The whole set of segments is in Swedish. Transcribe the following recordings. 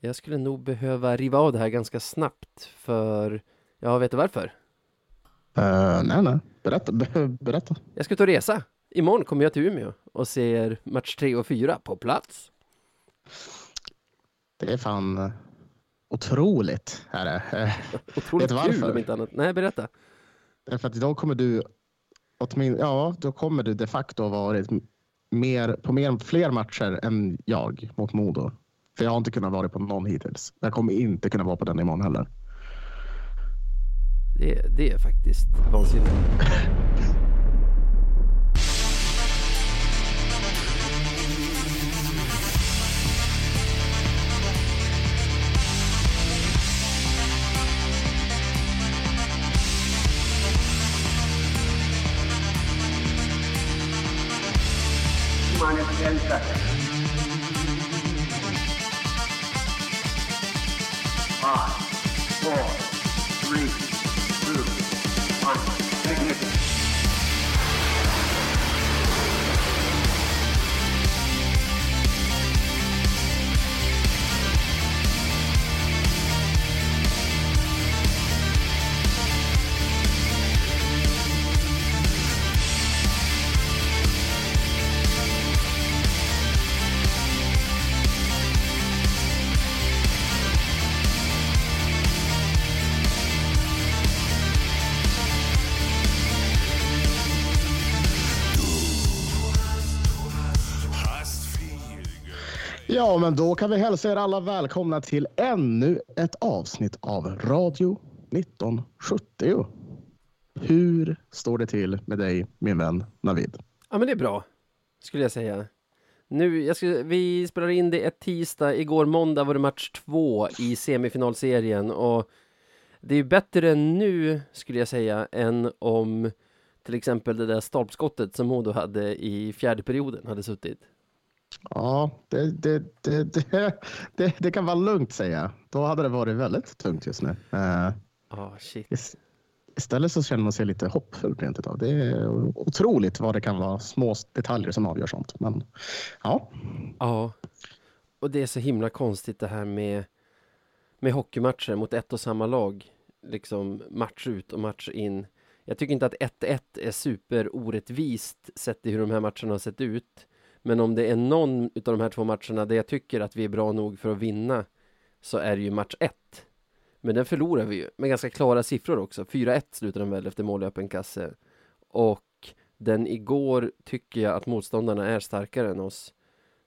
Jag skulle nog behöva riva av det här ganska snabbt för, ja, vet du varför? Uh, nej, nej, berätta, berätta. Jag ska ut och resa. Imorgon kommer jag till Umeå och ser match 3 och 4 på plats. Det är fan eh, otroligt. Är det. Otroligt kul om inte annat. Nej, berätta. Därför att idag kommer du, ja, då kommer du de facto ha varit mer, på mer, fler matcher än jag mot Modo. För jag har inte kunnat vara på någon hittills. Jag kommer inte kunna vara på den imorgon heller. Det, det är faktiskt vansinnigt. minus Five, four, three, Ja, men då kan vi hälsa er alla välkomna till ännu ett avsnitt av Radio 1970. Hur står det till med dig, min vän Navid? Ja, men det är bra, skulle jag säga. Nu, jag skulle, vi spelar in det ett tisdag, igår måndag var det match två i semifinalserien och det är bättre nu, skulle jag säga, än om till exempel det där stolpskottet som Modo hade i fjärde perioden hade suttit. Ja, det, det, det, det, det, kan vara lugnt säga. Då hade det varit väldigt tungt just nu. Oh, shit. Istället så känner man sig lite hoppfull rent utav. Det är otroligt vad det kan vara små detaljer som avgör sånt. Men ja. Ja, och det är så himla konstigt det här med, med hockeymatcher mot ett och samma lag. Liksom match ut och match in. Jag tycker inte att 1-1 är super orättvist sett i hur de här matcherna har sett ut. Men om det är någon av de här två matcherna där jag tycker att vi är bra nog för att vinna så är det ju match 1. Men den förlorar vi ju med ganska klara siffror också. 4-1 slutar den väl efter mål i öppen kasse. Och den igår tycker jag att motståndarna är starkare än oss.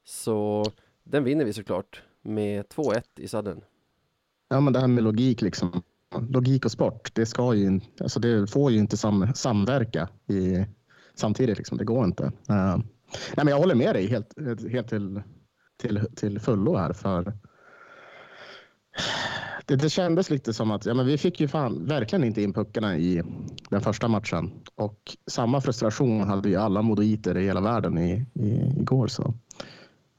Så den vinner vi såklart med 2-1 i sadden. Ja, men det här med logik liksom. Logik och sport, det ska ju, alltså det får ju inte sam, samverka i, samtidigt. Liksom. Det går inte. Uh, Nej, men jag håller med dig helt, helt till, till, till fullo här. För det, det kändes lite som att ja, men vi fick ju fan verkligen inte in puckarna i den första matchen. Och samma frustration hade ju alla modoiter i hela världen i, i, igår. Så.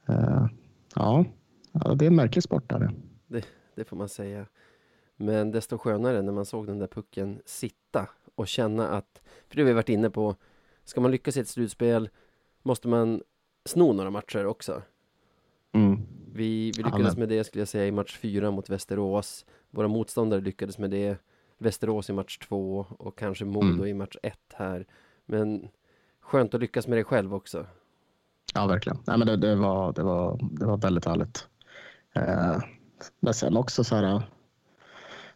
Uh, ja. ja, det är en märklig sport. Där. Det, det får man säga. Men desto skönare när man såg den där pucken sitta och känna att, för det har vi varit inne på, ska man lyckas i ett slutspel måste man sno några matcher också. Mm. Vi, vi lyckades med det skulle jag säga i match fyra mot Västerås. Våra motståndare lyckades med det. Västerås i match två och kanske Modo mm. i match ett här. Men skönt att lyckas med det själv också. Ja, verkligen. Nej, men det, det, var, det, var, det var väldigt härligt. Eh, men sen också så här.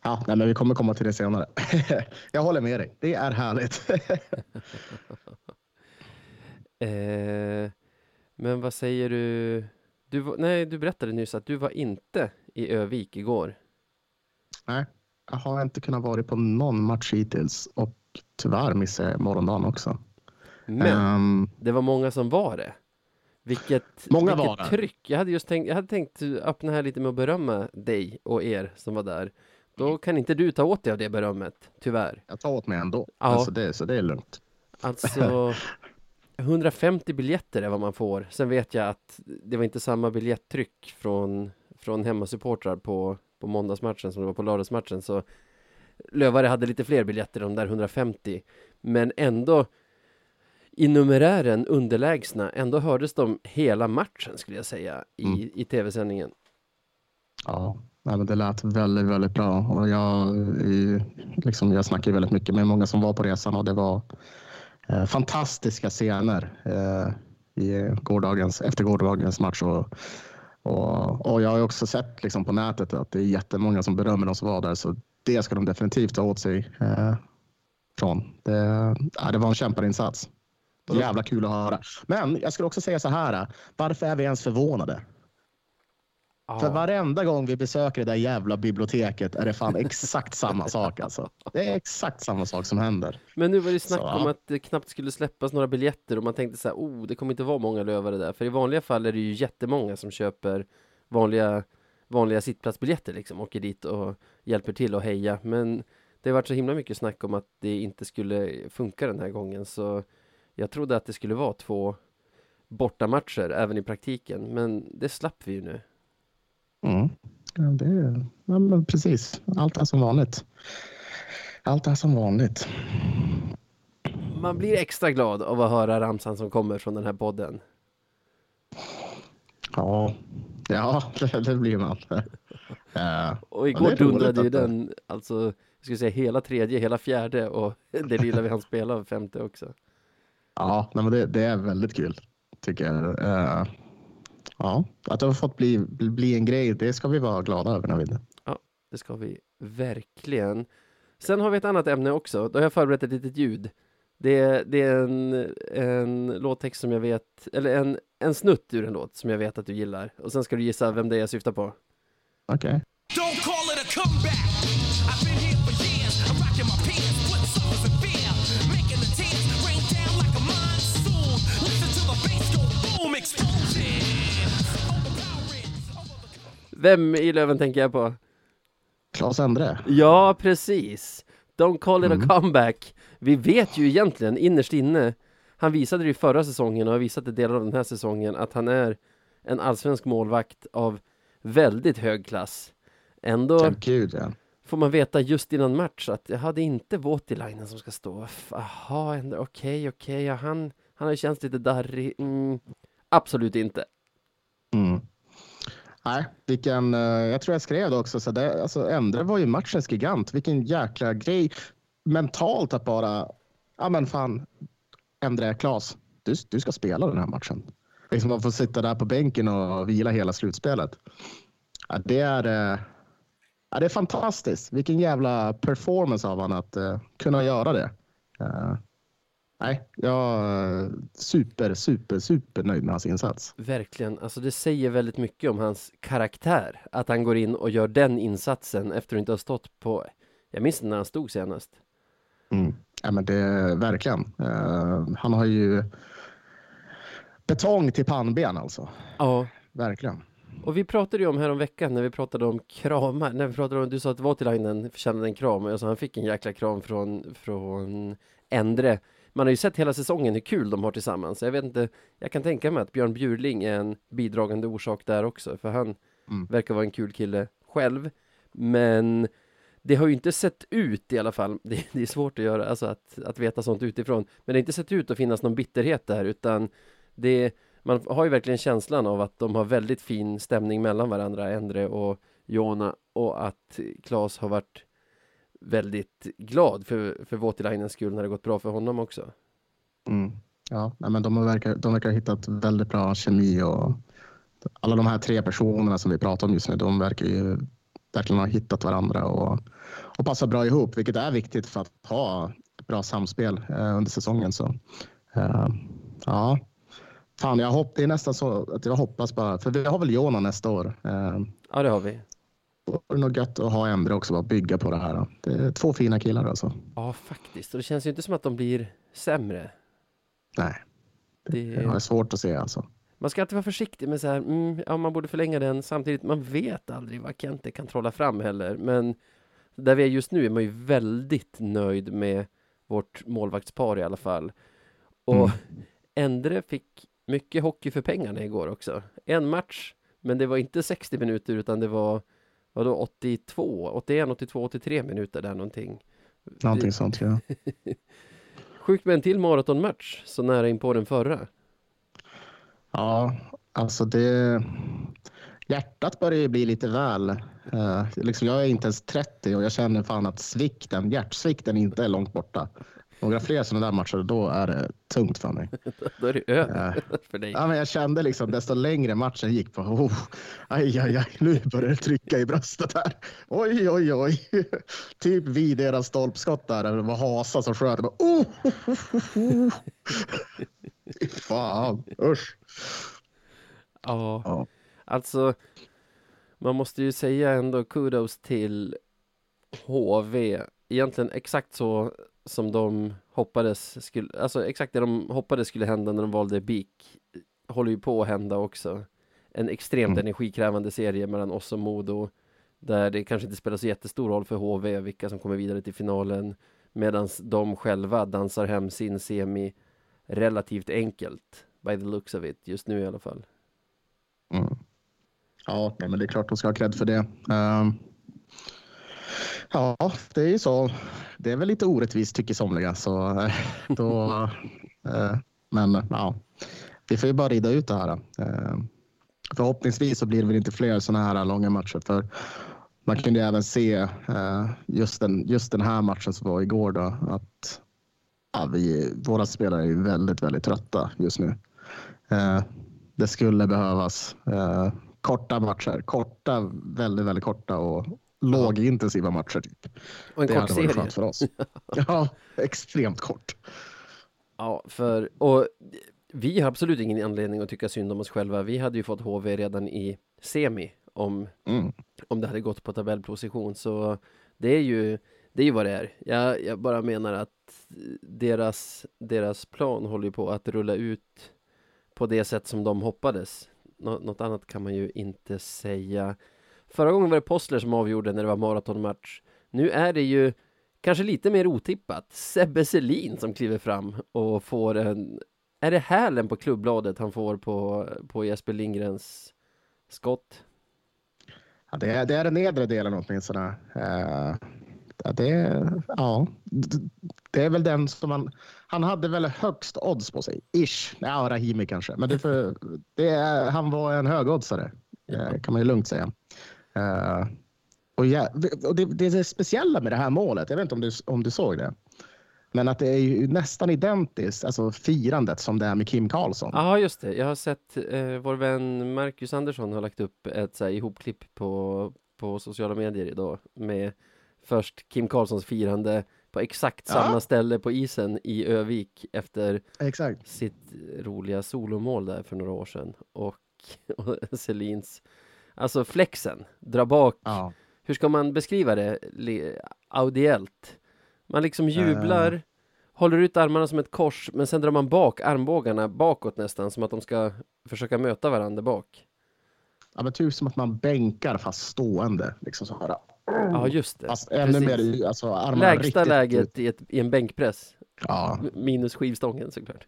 Ja, nej, men vi kommer komma till det senare. jag håller med dig. Det är härligt. Eh, men vad säger du? du var, nej, du berättade nyss att du var inte i Övik igår. Nej, jag har inte kunnat vara på någon match hittills och tyvärr missade jag morgondagen också. Men um, det var många som var det. Vilket, många vilket var det. tryck. Jag hade just tänkt, jag hade tänkt öppna här lite med att berömma dig och er som var där. Då kan inte du ta åt dig av det berömmet, tyvärr. Jag tar åt mig ändå. Ja. Alltså det, så det är lugnt. Alltså, 150 biljetter är vad man får. Sen vet jag att det var inte samma biljetttryck från, från hemmasupportrar på, på måndagsmatchen som det var på lördagsmatchen. Så Lövare hade lite fler biljetter, de där 150. Men ändå i numerären underlägsna. Ändå hördes de hela matchen skulle jag säga i, mm. i tv-sändningen. Ja, men det lät väldigt, väldigt bra och jag, i, liksom, jag snackade väldigt mycket med många som var på resan och det var fantastiska scener eh, i gårdagens, efter gårdagens match. Och, och, och jag har också sett liksom, på nätet att det är jättemånga som berömmer de som var där, så det ska de definitivt ta åt sig eh, från. Det, ja, det var en kämparinsats. Jävla kul att höra. Men jag skulle också säga så här. Varför är vi ens förvånade? Ja. För varenda gång vi besöker det där jävla biblioteket är det fan exakt samma sak alltså. Det är exakt samma sak som händer. Men nu var det snack Så, om ja. att det knappt skulle släppas några biljetter och man tänkte så här, oh, det kommer inte vara många lövare där. För i vanliga fall är det ju jättemånga som köper vanliga, vanliga sittplatsbiljetter liksom, åker dit och hjälper till och heja. Men det har varit så himla mycket snack om att det inte skulle funka den här gången, så jag trodde att det skulle vara två bortamatcher även i praktiken, men det slapp vi ju nu. Mm. Ja, det är, ja, men precis. Allt är som vanligt. Allt är som vanligt. Man blir extra glad av att höra ramsan som kommer från den här podden. Ja, ja det, det blir man. Eh, Och Ja, igår dundrade ju den, alltså, jag skulle säga hela tredje, hela fjärde och det lilla vi hann spela femte också. Ja, nej, men det, det är väldigt kul tycker jag. Ja, att det har fått bli, bli en grej, det ska vi vara glada över Navid. Det ska vi verkligen. Sen har vi ett annat ämne också. Då har jag förberett ett litet ljud. Det är, det är en, en låttext som jag vet, eller en, en snutt ur en låt som jag vet att du gillar. Och sen ska du gissa vem det är jag syftar på. Okej. Don't call it a comeback. Vem i Löven tänker jag på? Claes Endre. Ja, precis. Don't call it a Mm. comeback. Vi vet ju egentligen innerst inne, han visade det ju förra säsongen och har visat det delar av den här säsongen, att han är en allsvensk målvakt av väldigt hög klass. Ändå Ja, Gud ja. får man veta just innan match att jag hade inte Voutilainen som ska stå. Jaha, okej, okej, ja, han, han har känts lite darrig. Mm, absolut inte. Mm. Nej, vilken, eh, jag tror jag skrev det också, så det, alltså Endre var ju matchens gigant. Vilken jäkla grej mentalt att bara, ja men fan, Endre, Klas, du, du ska spela den här matchen. Liksom man får sitta där på bänken och vila hela slutspelet. Ja, det, är, eh, ja, det är fantastiskt. Vilken jävla performance av han att uh, kunna göra det nej, jag är super, super, super nöjd med hans insats. Verkligen, alltså det säger väldigt mycket om hans karaktär. Att han går in och gör den insatsen efter att inte ha stått på, jag minns när han stod senast. Mm. Ja, men det, verkligen. Eh, han har ju betong till pannben alltså. Ja, Verkligen. och vi pratade ju om här om veckan när vi pratade om kramar, när vi pratade om, du sa att Voutilainen förtjänade en kram och jag sa han fick en jäkla kram från, från Endre. Man har ju sett hela säsongen hur kul de har tillsammans. Jag vet inte, jag kan tänka mig att Björn Bjurling är en bidragande orsak där också, för han Mm. verkar vara en kul kille själv. Men det har ju inte sett ut i alla fall, det, det är svårt att göra, alltså att, att veta sånt utifrån, men det har inte sett ut att finnas någon bitterhet där, utan det, man har ju verkligen känslan av att de har väldigt fin stämning mellan varandra, Endre och Jona, och att Claes har varit väldigt glad för, för Voutilainens skull när det gått bra för honom också. Mm. Ja, nej, men de, har verkar, de verkar ha hittat väldigt bra kemi och alla de här tre personerna som vi pratar om just nu, de verkar ju verkligen ha hittat varandra och, och passar bra ihop, vilket är viktigt för att ha ett bra samspel eh, under säsongen. Så, eh, ja, fan, jag hopp, det är nästan så att jag hoppas bara, för vi har väl Jona nästa år. Eh, Ja, det har vi. Det nog gött att ha Endre också, bara bygga på det här. Det är två fina killar alltså. Ja, faktiskt. Och det känns ju inte som att de blir sämre. Nej, Det... det är svårt att se alltså. Man ska alltid vara försiktig med så här, mm, ja man borde förlänga den samtidigt, man vet aldrig vad Kente kan trolla fram heller, men där vi är just nu är man ju väldigt nöjd med vårt målvaktspar i alla fall. Och Mm. Endre fick mycket hockey för pengarna igår också. En match, men det var inte 60 minuter utan det var vadå, 82, 81, 82, 83 minuter där någonting. Någonting sånt. Ja. Sjukt med en till maratonmatch så nära in på den förra. ja, alltså det. hjärtat börjar ju bli lite väl... eh, liksom jag är inte ens 30 och jag känner fan att svikten, hjärtsvikten inte är långt borta. Några fler sådana där matcher, då är det tungt för mig. Då är det över för dig. Ja, men jag kände liksom desto längre matchen gick på, oh, aj, aj, aj, nu börjar det trycka i bröstet här. Oj, oj, oj. Typ vid deras stolpskott där, det var Hasa som sköt. Bara, Oh, oh, oh, oh. Fan, usch. Ja, Ja. alltså man måste ju säga ändå kudos till HV. Egentligen exakt så som de hoppades skulle, alltså exakt det de hoppades skulle hända när de valde BIK håller ju på att hända också. En extremt Mm. energikrävande serie mellan oss och Modo där det kanske inte spelar så jättestor roll för HV vilka som kommer vidare till finalen medan de själva dansar hem sin semi relativt enkelt by the looks of it just nu i alla fall. Mm. Ja, men det är klart de ska ha cred för det. Ehm, ja, det är ju så. Det är väl lite orättvist tycker somliga. Så, eh, då, eh, men ja, vi får ju bara rida ut det här. Ehm, förhoppningsvis så blir det väl inte fler sådana här långa matcher. För man kunde ju även se eh, just, den, just den här matchen som var igår då, att ja, vi, våra spelare är väldigt, väldigt trötta just nu. Eh, det skulle behövas eh, korta matcher. Korta, väldigt, väldigt korta och lågintensiva matcher. Typ. Och en Det kort hade varit serie. skönt för oss. ja, extremt kort. Ja, för och vi har absolut ingen anledning att tycka synd om oss själva. Vi hade ju fått HV redan i semi om, Mm. om det hade gått på tabellposition. Så det är ju, det är ju vad det är. Jag, jag bara menar att deras, deras plan håller ju på att rulla ut på det sätt som de hoppades. Nå, något annat kan man ju inte säga. Förra gången var det Postler som avgjorde när det var maratonmatch. Nu är det ju kanske lite mer otippat. Sebbe Selin som kliver fram och får en... Är det hälen på klubbbladet han får på, på Jesper Lindgrens skott? Ja, det, är, det är den nedre delen åtminstone. Ja, det, ja, det är väl den som man... Han hade väl högst odds på sig. Ish. Ja, Rahimi kanske. Men det, för, det är, han var en högoddsare. eh, kan man ju lugnt säga. Eh, och ja, och det, det är det speciella med det här målet. Jag vet inte om du, om du såg det. Men att det är ju nästan identiskt, alltså firandet som det är med Kim Karlsson. Ja, just det. Jag har sett eh, vår vän Marcus Andersson har lagt upp ett så här, ihopklipp på, på sociala medier idag med först Kim Karlssons firande på exakt Ja. samma ställe på isen i Övik efter Exakt. sitt roliga solomål där för några år sedan och, och Selins alltså flexen, dra bak Ja. hur ska man beskriva det audiellt? Man liksom jublar, håller ut armarna som ett kors, men sen drar man bak armbågarna bakåt nästan, som att de ska försöka möta varandra bak. ja, men typ som att man bänkar fast stående. Liksom så här. Ja, just det. Fast ännu Precis. mer, alltså armarna Lägsta riktigt läget ut. i, ett, i en bänkpress, Ja, minus skivstången såklart.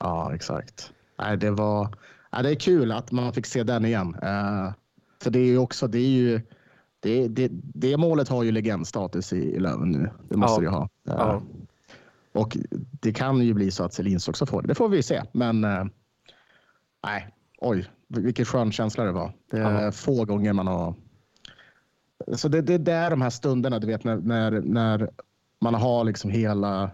ja, exakt. Nej, det var, ja, det är kul att man fick se den igen. Uh, för det är ju också, det är ju, det, det, det målet har ju legendstatus i, i Löven nu. Det måste Ja. det ju ha. Eh, Ja. Och det kan ju bli så att Selins också får det. Det får vi se. Men eh, nej, oj, vilken skön känsla det var. Det är Ja. få gånger man har... Så det, det är de här stunderna, du vet, när, när, när man har liksom hela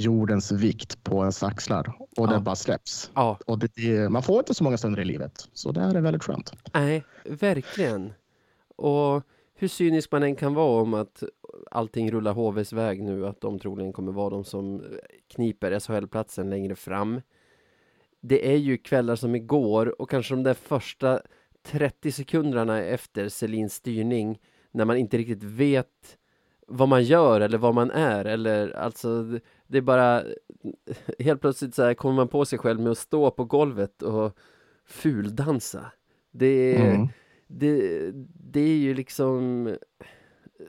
jordens vikt på ens axlar och Ja. det bara släpps. Ja, Och det, det, man får inte så många stunder i livet, så det här är väldigt skönt. nej, verkligen. Och hur cynisk man än kan vara om att allting rullar HVs väg nu, att de troligen kommer vara de som kniper SHL-platsen längre fram. Det är ju kvällar som igår och kanske de där första 30 sekunderna efter Selins styrning när man inte riktigt vet vad man gör eller vad man är eller alltså det- är bara helt plötsligt så här kommer man på sig själv med att stå på golvet och fuldansa. Det Mm. det, det är ju liksom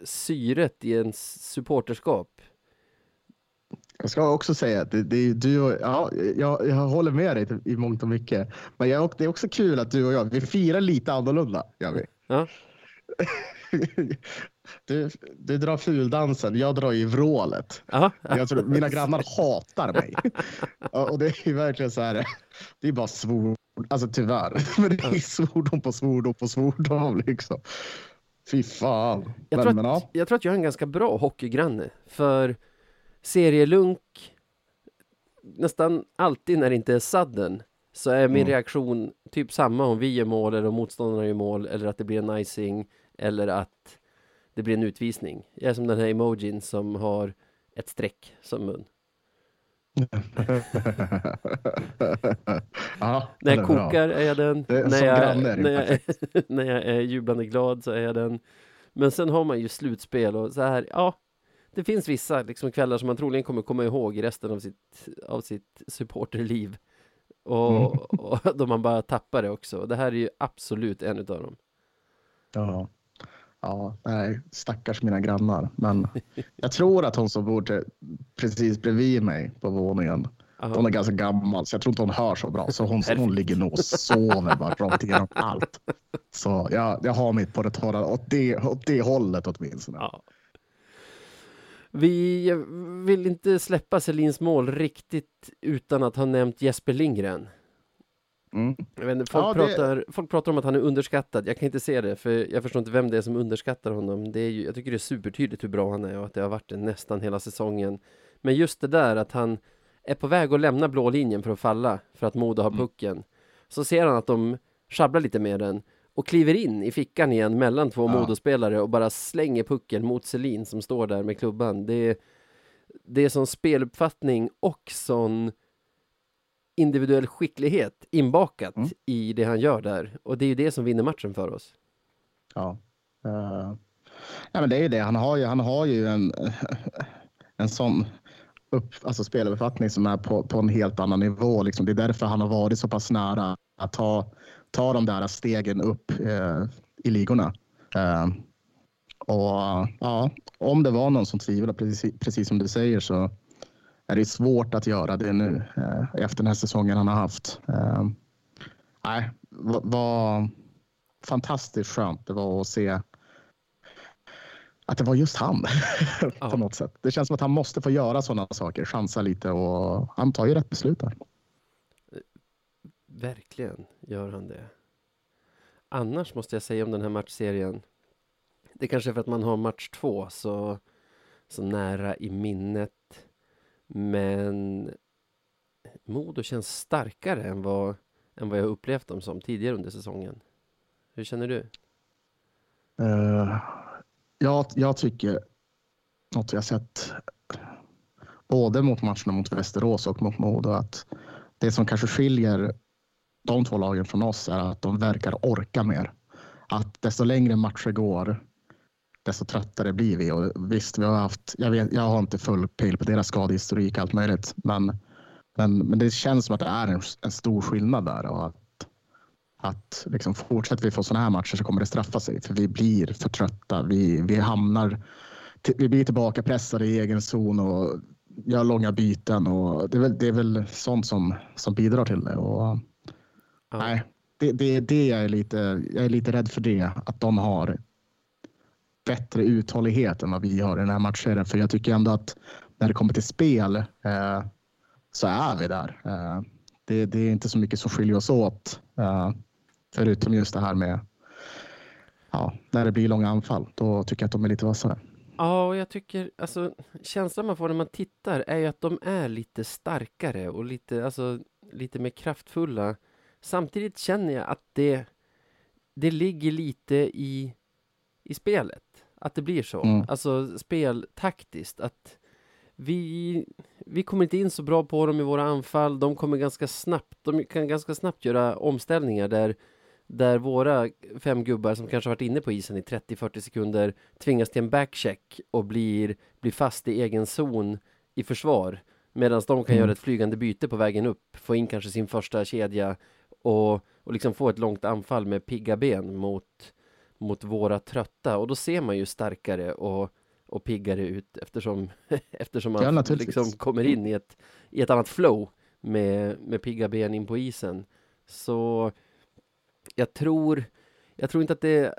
syret i ens supporterskap. Jag ska också säga att det, det du och, ja, jag, jag håller med dig i mångt och mycket. Men jag, det är också kul att du och jag, vi firar lite annorlunda. Gör vi. Ja. Du, du drar fuldansen, jag drar ju vrålet. Ja, Jag tror, mina grannar hatar mig. Och det är ju verkligen så här, det är bara svor Alltså tyvärr. Men det är svordom på svordom på svordom liksom. Fy fan. Jag, tror att, ja. jag tror att jag är en ganska bra hockeygranne. För serielunk, nästan alltid när det inte är sudden, så är min Mm. reaktion typ samma om vi gör mål eller om motståndarna gör mål eller att det blir en icing eller att det blir en utvisning. Jag är som den här emojin som har ett streck som mun. ja, När jag kokar är jag den. Är När jag, när, jag, när jag är jublande glad så är jag den. Men sen har man ju slutspel och så här, ja. Det finns vissa liksom kvällar som man troligen kommer komma ihåg resten av sitt, av sitt supporterliv. Och, Mm. och då man bara tappar det också. Det här är ju absolut en utav dem. Ja. Ja, nej, stackars mina grannar. Men jag tror att hon som bor precis bredvid mig på våningen, Aha. hon är ganska gammal så jag tror inte hon hör så bra. Så hon, hon ligger nog och sover bara rakt igenom allt. Så jag, jag har mitt på det torra åt det, åt det hållet åtminstone. Ja. Vi vill inte släppa Selins mål riktigt utan att ha nämnt Jesper Lindgren. Mm. Jag vet inte, folk, Ja, det- pratar, folk pratar om att han är underskattad. Jag kan inte se det, för jag förstår inte vem det är som underskattar honom. Det är ju, jag tycker det är supertydligt hur bra han är och att det har varit det nästan hela säsongen. Men just det där att han är på väg att lämna blå linjen för att falla, för att Modo har Mm. pucken. Så ser han att de sjabblar lite med den och kliver in i fickan igen mellan två Ja. Modospelare och bara slänger pucken mot Selin som står där med klubban. Det är, det är sån speluppfattning och sån individuell skicklighet inbakat Mm. i det han gör där. Och det är ju det som vinner matchen för oss. Ja. Uh, ja, men det är ju det. Han har ju, han har ju en, en sån upp, alltså spelarbefattning som är på, på en helt annan nivå. Liksom. Det är därför han har varit så pass nära att ta, ta de där stegen upp eh, i ligorna. Eh, och ja, om det var någon som tvivlar, precis, precis som du säger, så är det svårt att göra det nu eh, efter den här säsongen han har haft. Eh, nej, vad var fantastiskt skönt det var att se att det var just han på något sätt. Det känns som att han måste få göra sådana saker, chansa lite och han tar ju rätt beslut där. Verkligen gör han det. Annars måste jag säga om den här matchserien. Det kanske är för att man har match två så, så nära i minnet. Men Modo känns starkare än vad, än vad jag upplevt dem som tidigare under säsongen. Hur känner du? Uh, jag, jag tycker något jag sett både mot matcherna mot Västerås och mot Modo att det som kanske skiljer de två lagen från oss är att de verkar orka mer. Att desto längre matcher går, desto tröttare blir vi. Och visst, vi har haft, jag, vet, jag har inte full pejl på deras skadehistorik och allt möjligt, men, men, men det känns som att det är en, en stor skillnad där och att, att liksom fortsätter vi få sådana här matcher så kommer det straffa sig för vi blir för trötta. Vi, vi hamnar, vi blir tillbaka pressade i egen zon och gör långa byten och det är väl, det är väl sånt som, som bidrar till det. Och, Ja. Nej, det, det, det jag, är lite, jag är lite rädd för det. Att de har bättre uthållighet än vad vi har i den här matchserien. För jag tycker ändå att när det kommer till spel eh, så är vi där. Eh, det, det är inte så mycket som skiljer oss åt. Eh, förutom just det här med ja, när det blir långa anfall. Då tycker jag att de är lite vassare. Ja, och jag tycker, alltså känslan man får när man tittar är ju att de är lite starkare och lite, alltså, lite mer kraftfulla. Samtidigt känner jag att det, det ligger lite i, i spelet. Att det blir så. Mm. Alltså speltaktiskt. Att vi, vi kommer inte in så bra på dem i våra anfall. De kommer ganska snabbt, de kan ganska snabbt göra omställningar där där våra fem gubbar som kanske varit inne på isen i 30-40 sekunder tvingas till en backcheck och blir, blir fast i egen zon i försvar. Medan de kan Mm. göra ett flygande byte på vägen upp, få in kanske sin första kedja och, och liksom få ett långt anfall med pigga ben mot, mot våra trötta. Och då ser man ju starkare och, och piggare ut eftersom, eftersom Ja, man naturligtvis. liksom kommer in i ett, i ett annat flow med, med pigga ben in på isen. Så jag tror, jag tror inte att det,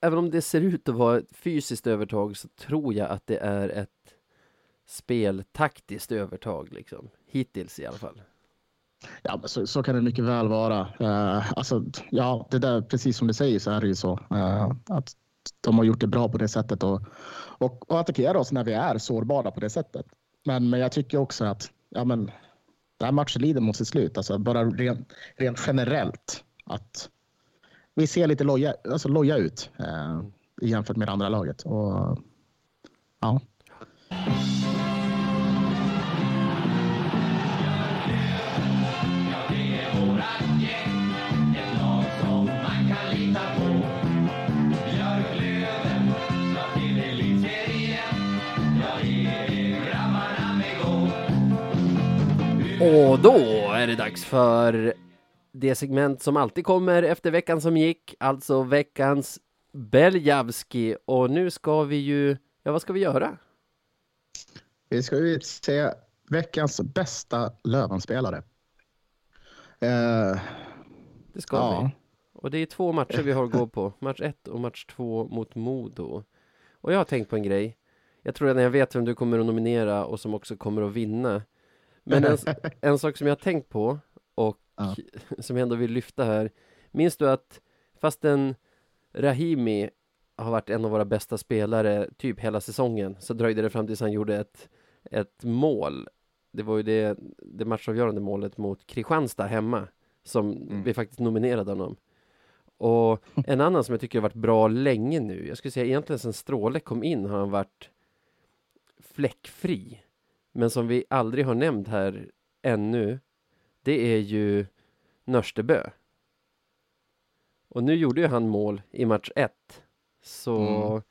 även om det ser ut att vara ett fysiskt övertag så tror jag att det är ett speltaktiskt övertag liksom. Hittills i alla fall. Ja, men så, så kan det mycket väl vara. Uh, alltså, ja, det där, precis som du säger så är det ju så. Uh, att de har gjort det bra på det sättet och, och, och attackerar oss när vi är sårbara på det sättet. Men, men jag tycker också att ja, men, den här matchen lider mot sitt slut. Alltså, bara rent, rent generellt. att Vi ser lite loja, alltså, loja ut uh, jämfört med det andra laget. Och, ja. Och då är det dags för det segment som alltid kommer efter veckan som gick, alltså veckans Beljavski. Och nu ska vi ju, ja vad ska vi göra? Vi ska utse veckans bästa Lövenspelare. Uh, det ska ja. vi. Och det är två matcher vi har att gå på. Match ett och match två mot Modo. Och jag har tänkt på en grej. Jag tror att jag vet vem du kommer att nominera och som också kommer att vinna. Men en, en sak som jag har tänkt på och ja. som jag ändå vill lyfta här. Minns du att fastän Rahimi har varit en av våra bästa spelare typ hela säsongen så dröjde det fram tills han gjorde ett, ett mål. Det var ju det, det matchavgörande målet mot Kristianstad hemma som mm. vi faktiskt nominerade honom. Och en annan som jag tycker har varit bra länge nu, jag skulle säga egentligen sen Stråle kom in har han varit fläckfri men som vi aldrig har nämnt här ännu, det är ju Nörstebö. Och nu gjorde ju han mål i match 1. Så mm.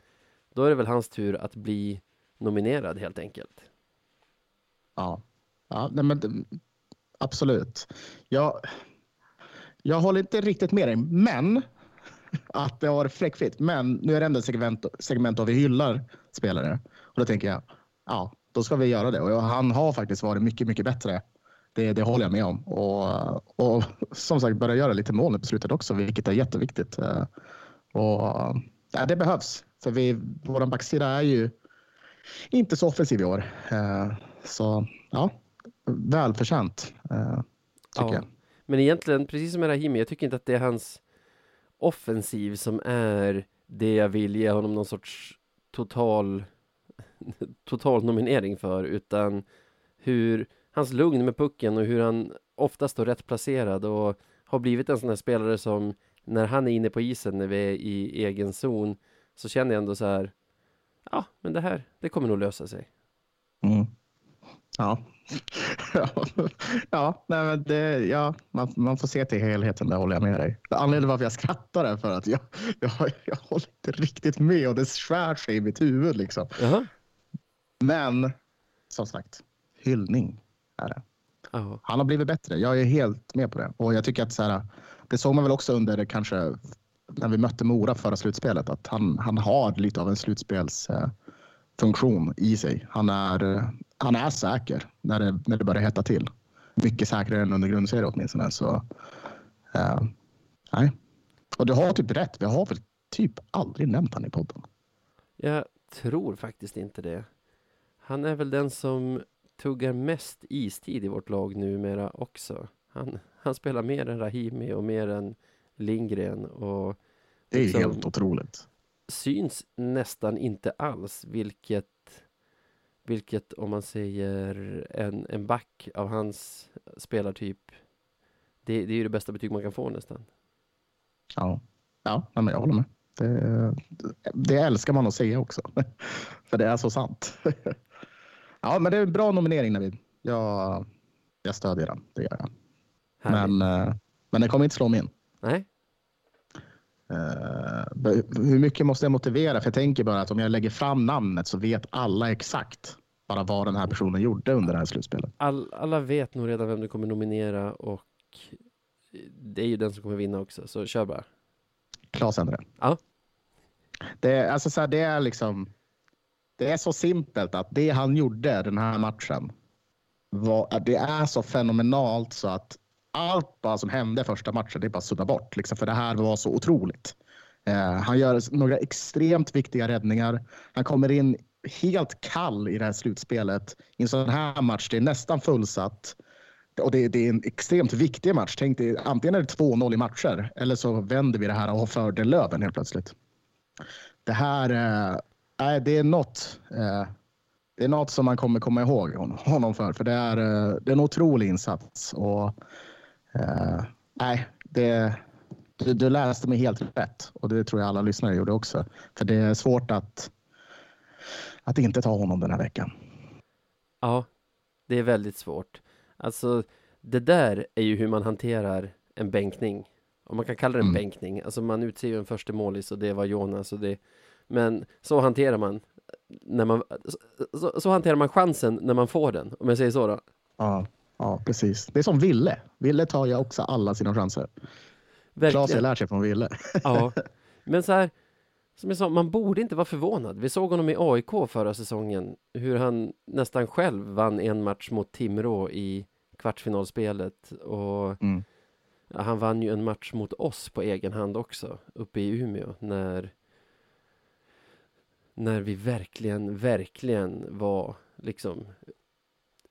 då är det väl hans tur att bli nominerad helt enkelt. Ja, ja nej men absolut. Jag, jag håller inte riktigt med dig, men att det har varit fläckfritt. Men nu är det ändå ett segment, segment av vi hyllar spelare. Och då tänker jag, ja, då ska vi göra det. Och han har faktiskt varit mycket, mycket bättre. Det, det håller jag med om. Och, och som sagt börja göra lite mål på slutet också, vilket är jätteviktigt. Eh, och ja, det behövs. För vi, vår backsida är ju inte så offensiv i år. Eh, så ja, välförtjänt eh, tycker ja. jag. Men egentligen, precis som med Rahimi, jag tycker inte att det är hans offensiv som är det jag vill ge honom någon sorts total total nominering för utan hur hans lugn med pucken och hur han ofta står rätt placerad och har blivit en sån här spelare som när han är inne på isen när vi är i egen zon så känner jag ändå så här ja, men det här, det kommer nog lösa sig. Mm. Ja. ja, nej, men det, ja man, man får se till helheten, där håller jag med dig. Anledningen varför jag skrattar är för att jag, jag, jag håller inte riktigt med och det skär sig i mitt huvud. Liksom. Uh -huh. Men som sagt, hyllning är det. Oh. Han har blivit bättre. Jag är helt med på det. Och jag tycker att så här, det såg man väl också under kanske när vi mötte Mora förra slutspelet att han, han har lite av en slutspelsfunktion i sig. Han är, han är säker när det, när det börjar hetta till. Mycket säkrare än under grundserien åtminstone. Så, uh, nej. Och du har typ rätt. Vi har väl typ aldrig nämnt han i podden. Jag tror faktiskt inte det. Han är väl den som tuggar mest istid i vårt lag numera också. Han, han spelar mer än Rahimi och mer än Lindgren och Det är liksom helt otroligt. Syns nästan inte alls, vilket vilket om man säger en, en back av hans spelartyp det, det är ju det bästa betyg man kan få nästan. Ja, ja men jag håller med. Det, det älskar man att säga också. För det är så sant. Ja, men det är en bra nominering Navid. Jag, jag stödjer den, det gör jag. Men, uh, men den kommer inte slå mig in. Nej. Uh, hur mycket måste jag motivera? För jag tänker bara att om jag lägger fram namnet så vet alla exakt bara vad den här personen gjorde under det här slutspelet. All, alla vet nog redan vem du kommer nominera och det är ju den som kommer vinna också, så kör bara. Klas Endre. Ja. Det, alltså så här, det är liksom det är så simpelt att det han gjorde den här matchen, var, det är så fenomenalt så att allt bara som hände första matchen, det är bara sudda bort. Liksom, för det här var så otroligt. Eh, han gör några extremt viktiga räddningar. Han kommer in helt kall i det här slutspelet. I en sån här match, det är nästan fullsatt. och det, det är en extremt viktig match. Tänk dig, antingen är det 2-0 i matcher eller så vänder vi det här och har fördel Löven helt plötsligt. Det här eh, det är något. Eh, det är något som man kommer komma ihåg honom för, för det är, eh, det är en otrolig insats. Och, eh, nej, det, du, du läste mig helt rätt och det tror jag alla lyssnare gjorde också. För det är svårt att, att inte ta honom den här veckan. Ja, det är väldigt svårt. Alltså, det där är ju hur man hanterar en bänkning. Om man kan kalla det en Mm. bänkning. Alltså man utser ju en första målis och det var Jonas och det. Men så hanterar man när man så, så, så hanterar man chansen när man får den. Om jag säger så då. Ja, ja, precis. Det är som Ville. Ville tar ju också alla sina chanser. Klas har Verkligen. lärt sig från Ville. Ja, men så här, som jag sa, man borde inte vara förvånad. Vi såg honom i AIK förra säsongen, hur han nästan själv vann en match mot Timrå i kvartsfinalspelet och Mm. han vann ju en match mot oss på egen hand också, uppe i Umeå, när när vi verkligen, verkligen var liksom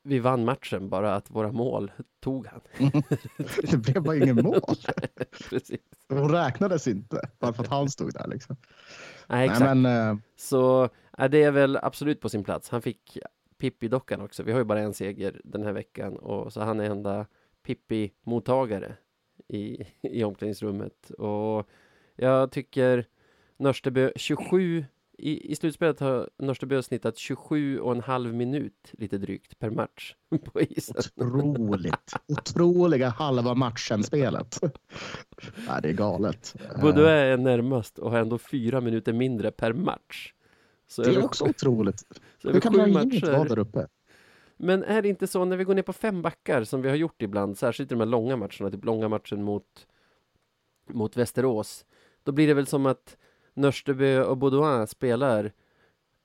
vi vann matchen, bara att våra mål tog han. Det blev bara ingen mål. Precis. Hon räknades inte, bara för att han stod där. Liksom. Nej, Nej, exakt. men, eh, Så ja, det är väl absolut på sin plats. Han fick Pippi-dockan också. Vi har ju bara en seger den här veckan och så han är enda Pippi-mottagare i, i omklädningsrummet. Och jag tycker Nörstebö 27 i, I slutspelet har Nörstebö snittat 27 och en halv minut lite drygt per match på isen. otroligt. Otroliga halva matchen-spelet. Nej, det är galet. Både Eh, är närmast och har ändå fyra minuter mindre per match. Så det är över också otroligt. Hur kan inte vara där uppe? Men är det inte så när vi går ner på fem backar som vi har gjort ibland, särskilt i de här långa matcherna, typ långa matchen mot, mot Västerås, då blir det väl som att Nörstebö och Baudouin spelar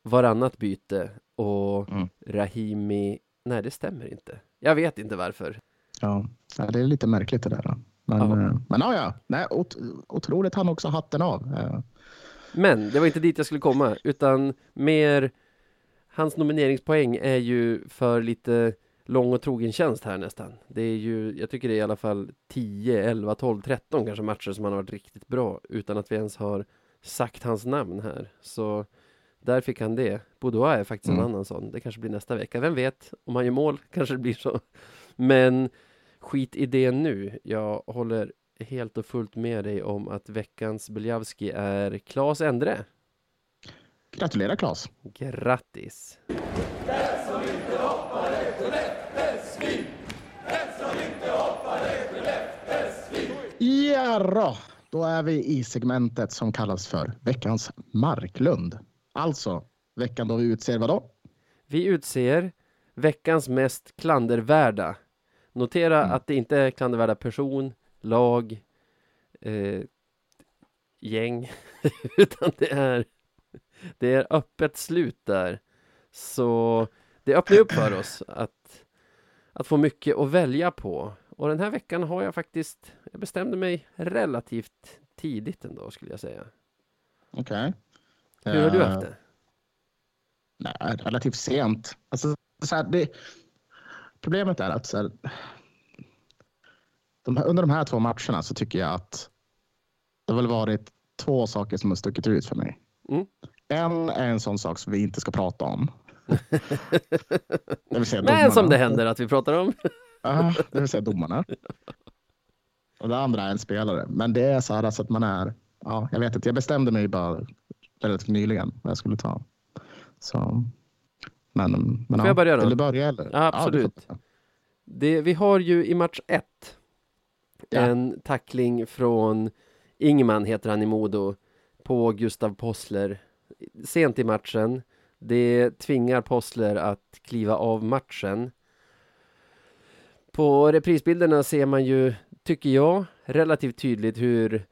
varannat byte och Mm. Rahimi, nej det stämmer inte. Jag vet inte varför. Ja, det är lite märkligt det där. då. Men Ja. ja, men ja, ja. Nej, ot otroligt han också hatten av. Eh, Men det var inte dit jag skulle komma, utan mer hans nomineringspoäng är ju för lite lång och trogen tjänst här nästan. Det är ju, jag tycker det är i alla fall 10, 11, 12, 13 kanske matcher som han har varit riktigt bra utan att vi ens har sagt hans namn här. Så där fick han det. Boudoir är faktiskt en Mm. annan sån. Det kanske blir nästa vecka. Vem vet? Om han gör mål kanske det blir så. Men skit i det nu. Jag håller helt och fullt med dig om att veckans Beljavski är Claes Endre. Gratulerar Claes. Grattis! Ja, då. Då är vi i segmentet som kallas för veckans Marklund. Alltså veckan då vi utser vad då? Vi utser veckans mest klandervärda. Notera Mm. att det inte är klandervärda person, lag, eh, gäng, utan det är, det är öppet slut där. Så det öppnar upp för oss att, att få mycket att välja på. Och den här veckan har jag faktiskt, jag bestämde mig relativt tidigt ändå skulle jag säga. Okej. Hur har du Eh, haft det? Nej, relativt sent. Alltså, så här, det, problemet är att så här, de under de här två matcherna så tycker jag att det har väl varit två saker som har stuckit ut för mig. Mm. En är en sån sak som vi inte ska prata om. det vill säga Men domarna. som det händer att vi pratar om. Ja, det vill säga domarna. Och det andra är en spelare. Men det är så här alltså att man är... Ja, jag vet inte. Jag bestämde mig bara relativt nyligen vad jag skulle ta. Så, men, men Får jag börja då? Vill du börja eller? Ja, absolut. börja. Det, vi har ju i match ett Ja. en tackling från Ingman, heter han i Modo, på Gustav Possler sent i matchen. Det tvingar Possler att kliva av matchen. På reprisbilderna ser man ju, tycker jag, relativt tydligt hur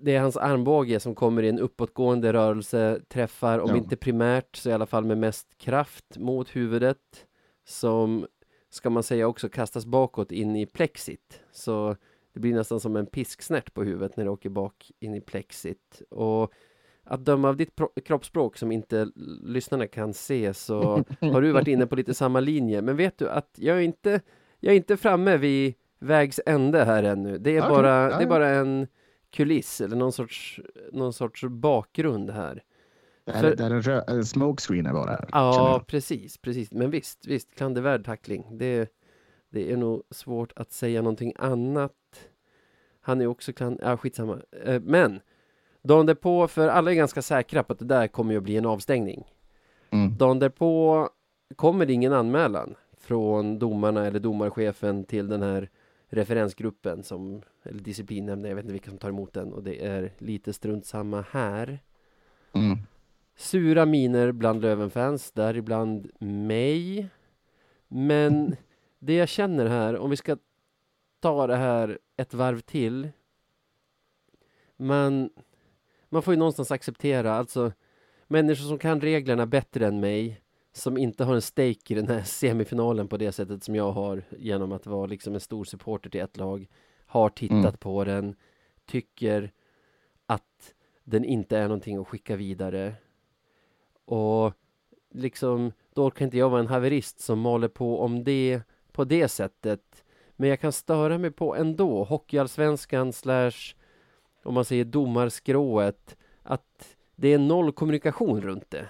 det är hans armbåge som kommer i en uppåtgående rörelse, träffar, om Ja. inte primärt, så i alla fall med mest kraft mot huvudet, som ska man säga också kastas bakåt in i plexit. Så det blir nästan som en pisksnärt på huvudet när det åker bak in i plexit. Och att döma av ditt kroppsspråk som inte lyssnarna kan se så har du varit inne på lite samma linje. Men vet du att jag är inte jag är inte framme vid vägs ände här ännu. Det är, Okej, bara, det är bara en kuliss eller någon sorts, någon sorts bakgrund här. Det är, För- det är en, rö- en smokescreen bara Ja, precis, precis. Men visst, visst, klandervärd tackling. Det, det är nog svårt att säga någonting annat. Han är också kland... Ja, skitsamma. Eh, Men, dagen därpå, för alla är ganska säkra på att det där kommer ju att bli en avstängning. Mm. Dagen därpå kommer det ingen anmälan från domarna eller domarchefen till den här referensgruppen som, eller disciplinnämnden, jag vet inte vilka som tar emot den och det är lite strunt samma här. Mm. Sura miner bland Lövenfans, däribland mig. Men det jag känner här, om vi ska ta det här ett varv till. Man, man får ju någonstans acceptera, alltså människor som kan reglerna bättre än mig, som inte har en stake i den här semifinalen på det sättet som jag har genom att vara liksom en stor supporter till ett lag, har tittat Mm. på den, tycker att den inte är någonting att skicka vidare. Och liksom, då orkar inte jag vara en haverist som maler på om det på det sättet. Men jag kan störa mig på ändå, Hockeyallsvenskan slash, om man säger domarskrået, att det är noll kommunikation runt det.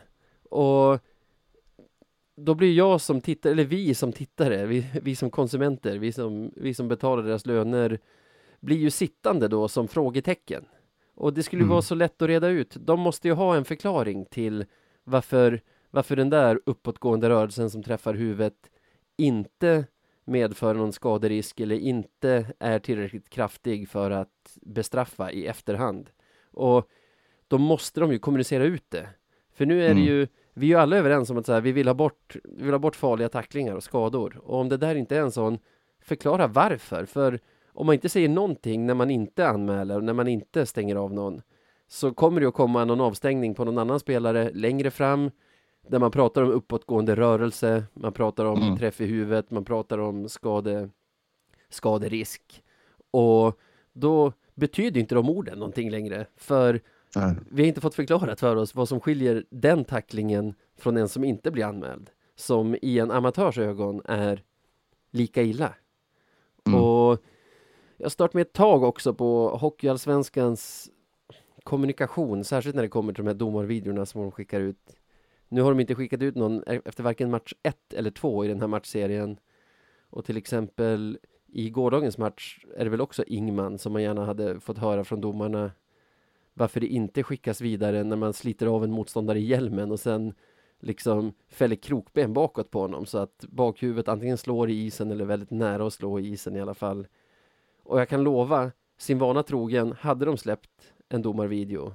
Och då blir jag som tittare, eller vi som tittare, vi, vi som konsumenter, vi som, vi som betalar deras löner, blir ju sittande då som frågetecken. Och det skulle ju Mm. vara så lätt att reda ut. De måste ju ha en förklaring till varför, varför den där uppåtgående rörelsen som träffar huvudet inte medför någon skaderisk eller inte är tillräckligt kraftig för att bestraffa i efterhand. Och då måste de ju kommunicera ut det. För nu är det Mm. ju, vi är ju alla överens om att så här, vi, vill ha bort, vi vill ha bort farliga tacklingar och skador. Och om det där inte är en sån, förklara varför. För om man inte säger någonting när man inte anmäler, när man inte stänger av någon, så kommer det att komma någon avstängning på någon annan spelare längre fram, där man pratar om uppåtgående rörelse, man pratar om Mm. träff i huvudet, man pratar om skade, skaderisk. Och då betyder inte de orden någonting längre, för Nej. vi har inte fått förklarat för oss vad som skiljer den tacklingen från en som inte blir anmäld, som i en amatörs ögon är lika illa. Mm. Och jag stört med ett tag också på Hockeyallsvenskans kommunikation, särskilt när det kommer till de här domarvideorna som de skickar ut. Nu har de inte skickat ut någon e- efter varken match 1 eller 2 i den här matchserien. Och till exempel i gårdagens match är det väl också Ingman som man gärna hade fått höra från domarna varför det inte skickas vidare när man sliter av en motståndare i hjälmen och sen liksom fäller krokben bakåt på honom så att bakhuvudet antingen slår i isen eller väldigt nära att slå i isen i alla fall. Och jag kan lova, sin vana trogen, hade de släppt en domarvideo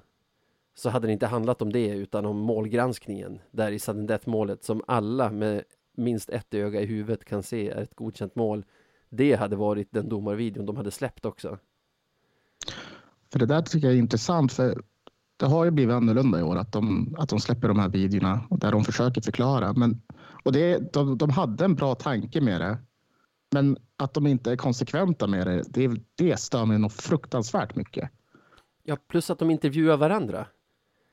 så hade det inte handlat om det utan om målgranskningen där i sudden death målet som alla med minst ett öga i huvudet kan se är ett godkänt mål. Det hade varit den domarvideon de hade släppt också. För det där tycker jag är intressant för det har ju blivit annorlunda i år att de, att de släpper de här videorna där de försöker förklara. Men, och det, de, de hade en bra tanke med det. Men att de inte är konsekventa med det, det, det stör mig nog fruktansvärt mycket. Ja, plus att de intervjuar varandra.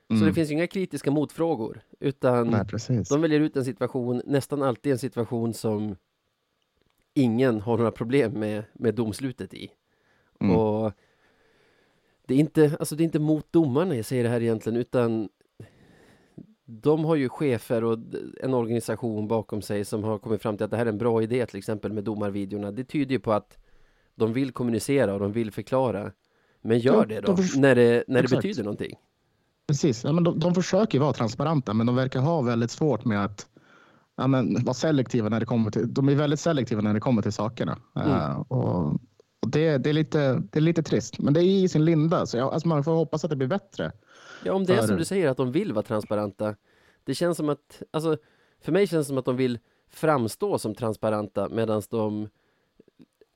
Så Mm. det finns inga kritiska motfrågor, utan Nej, de väljer ut en situation, nästan alltid en situation som ingen har några problem med, med domslutet i. Mm. Och det är, inte, alltså det är inte mot domarna jag säger det här egentligen, utan de har ju chefer och en organisation bakom sig som har kommit fram till att det här är en bra idé, till exempel med domarvideorna. Det tyder ju på att de vill kommunicera och de vill förklara. Men gör det de då, när det, när det Exakt. betyder någonting. Precis. Ja, men de, de försöker vara transparenta, men de verkar ha väldigt svårt med att ja, men, vara selektiva när det kommer till. De är väldigt selektiva när det kommer till sakerna. Mm. Och, och det, det, är lite, det är lite trist, men det är i sin linda, så jag, alltså man får hoppas att det blir bättre. Ja, om det är som du säger att de vill vara transparenta. Det känns som att, alltså, för mig känns det som att de vill framstå som transparenta medan de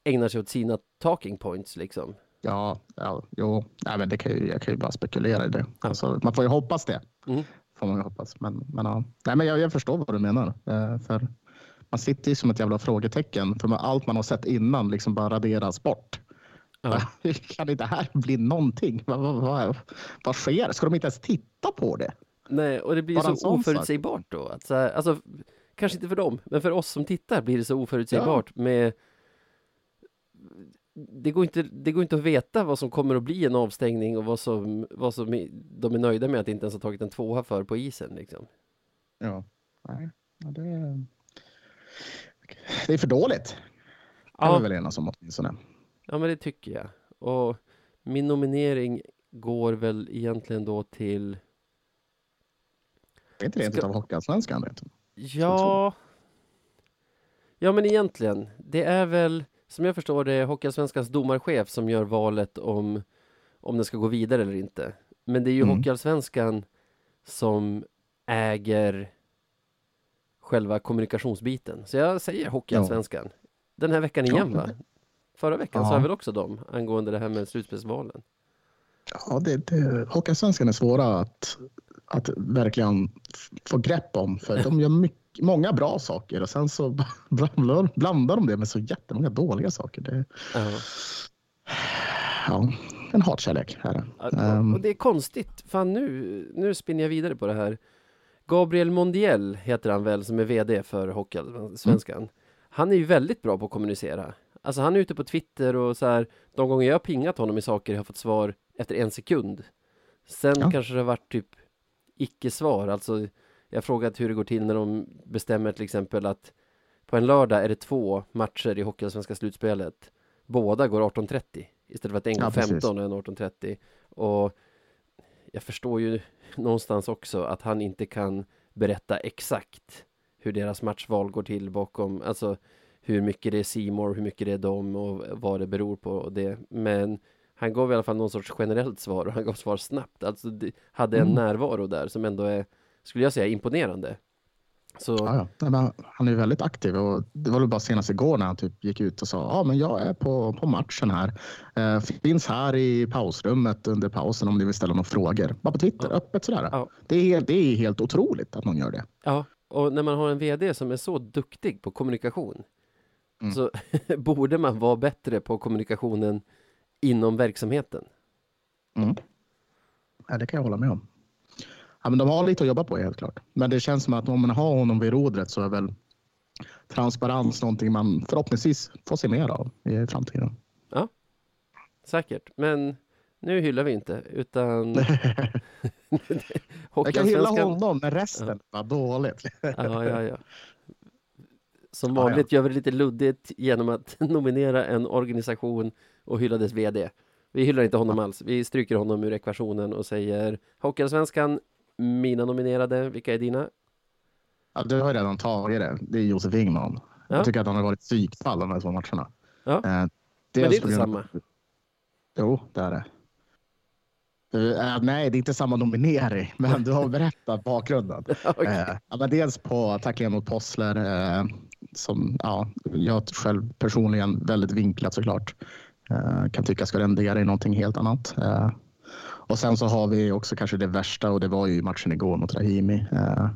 ägnar sig åt sina talking points liksom. Ja, ja jo, nej, men det kan ju, jag kan ju bara spekulera i det. Alltså, man får ju hoppas det. Mm. Får man ju hoppas. Men, men, ja. nej, men jag, jag förstår vad du menar. Eh, för man sitter ju som ett jävla frågetecken för allt man har sett innan liksom bara raderas bort. Ja. Kan inte det här bli någonting? Vad, vad, vad, vad sker? Ska de inte ens titta på det? Nej, och det blir Bara så oförutsägbart då. Att så här, alltså, kanske inte för dem, men för oss som tittar blir det så oförutsägbart med det går, inte, det går inte att veta vad som kommer att bli en avstängning och vad som, vad som de är nöjda med att inte ens ha tagit en tvåa för på isen. Liksom. Ja. Nej, ja, det, det är för dåligt. Kan Ja. vi väl enas om åtminstone. Ja, men det tycker jag. Och min nominering går väl egentligen då till... Är inte det Ska- inte av Hockeyallsvenskan? Ja... Ja, men egentligen. Det är väl, som jag förstår det, Hockeyallsvenskans domarchef som gör valet om, om den ska gå vidare eller inte. Men det är ju Mm. Hockeyallsvenskan som äger själva kommunikationsbiten. Så jag säger Hockeyallsvenskan. Den här veckan Ja. igen, va? Förra veckan sa Ja. jag väl också dem angående det här med slutspelsvalen. Ja, det, det, Hockeyallsvenskan är svåra att, att verkligen få grepp om. För de gör mycket, många bra saker och sen så blandar, blandar de det med så jättemånga dåliga saker. Det, Ja. ja, en hatkärlek är det. Ja, Ehm, Och det är konstigt, fan nu, nu spinner jag vidare på det här. Gabriel Mondiel heter han väl, som är VD för Hockeyallsvenskan. Han är ju väldigt bra på att kommunicera. Alltså han är ute på Twitter och så här, de gånger jag har pingat honom i saker har jag fått svar efter en sekund. Sen Ja. kanske det har varit typ icke-svar, alltså jag har frågat hur det går till när de bestämmer till exempel att på en lördag är det två matcher i Hockeyallsvenska slutspelet. Båda går 18.30 istället för att en Ja, går precis. 15 och en 18.30. Och jag förstår ju någonstans också att han inte kan berätta exakt hur deras matchval går till bakom, alltså hur mycket det är Seymour, hur mycket det är dem och vad det beror på och det. Men han gav i alla fall någon sorts generellt svar och han gav svar snabbt. Alltså hade en Mm. närvaro där som ändå är, skulle jag säga, imponerande. Så Ja, ja. Han är väldigt aktiv och det var väl bara senast igår när han typ gick ut och sa ja, men jag är på, på matchen här. Eh, finns här i pausrummet under pausen om ni vill ställa några frågor. Bara på Twitter, Ja. öppet sådär. Ja. Det, är, helt- det är helt otroligt att någon gör det. Ja, och när man har en VD som är så duktig på kommunikation Mm. så borde man vara bättre på kommunikationen inom verksamheten. Ja, det kan jag hålla med om. Ja, men de har lite att jobba på helt klart. Men det känns som att om man har honom vid rodret så är väl transparens någonting man förhoppningsvis får se mer av i framtiden. Säkert, men nu hyllar vi inte utan Jag kan hylla honom, men resten var dåligt. Ja, ja, ja. Som Ja, ja. vanligt gör vi det lite luddigt genom att nominera en organisation och hylla dess VD. Vi hyllar inte honom alls. Vi stryker honom ur ekvationen och säger Hockeyallsvenskan, mina nominerade, vilka är dina? Ja, du har redan tagit det. Det är Josef Ingman. Ja. Jag tycker att han har varit psykfall de här två matcherna. Ja. Eh, Men det är inte samma. Jo, det är det. Eh, nej, det är inte samma nominering, men du har berättat bakgrunden. Okej. Eh, ja, men dels på tacklingen mot Possler, eh, som ja, jag själv personligen väldigt vinklat såklart. Eh, kan tycka ska rendera i någonting helt annat. Och sen så har vi också kanske det värsta och det var ju matchen igår mot Rahimi. Eh,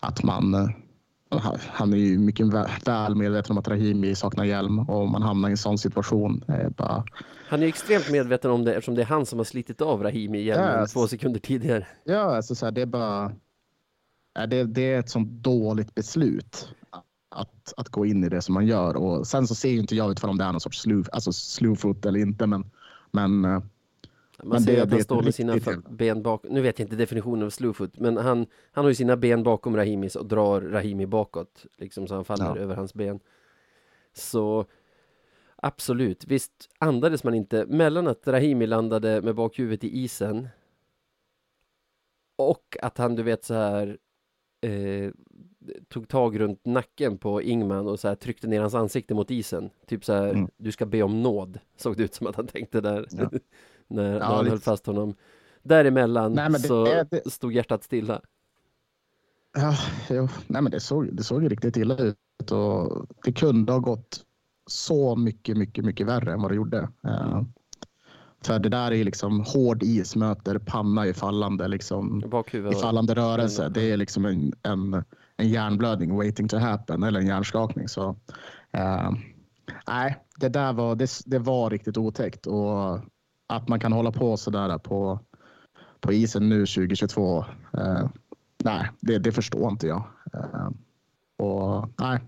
att man, eh, han- är ju mycket vä- väl medveten om att Rahimi saknar hjälm och man hamnar i en sån situation. Eh, bara, Han är extremt medveten om det eftersom det är han som har slitit av Rahimi hjälmen Yes. två sekunder tidigare. Ja, alltså så här, det är bara... Det, det är ett sånt dåligt beslut att, att gå in i det som man gör. Och sen så ser ju inte jag ut för om det är någon sorts slew, alltså slewfoot eller inte. Men, men Man Men det- att han står med sina ben bak. Nu vet jag inte definitionen av slowfoot, men han, han har ju sina ben bakom Rahimis och drar Rahimi bakåt, liksom så han faller Ja. över hans ben. Så absolut, visst andades man inte mellan att Rahimi landade med bakhuvudet i isen och att han, du vet så här eh, tog tag runt nacken på Ingman och så här tryckte ner hans ansikte mot isen. Typ så här, Mm. du ska be om nåd, såg det ut som att han tänkte där. Ja. När, när Ja, han lite. höll fast honom. Däremellan Nej, det- så det- stod hjärtat stilla. ja, jo, nej, men det, såg, det såg ju riktigt illa ut. Och det kunde ha gått så mycket, mycket, mycket värre än vad det gjorde. Eh, för det där är liksom hård is möter panna i fallande, liksom, i fallande rörelse. Mm. Det är liksom en, en, en hjärnblödning waiting to happen eller en hjärnskakning. Så, eh, nej, det där var, det, det var riktigt otäckt och att man kan hålla på så där på, på isen nu 2022. Eh, nej, det, det förstår inte jag. Eh, och nej,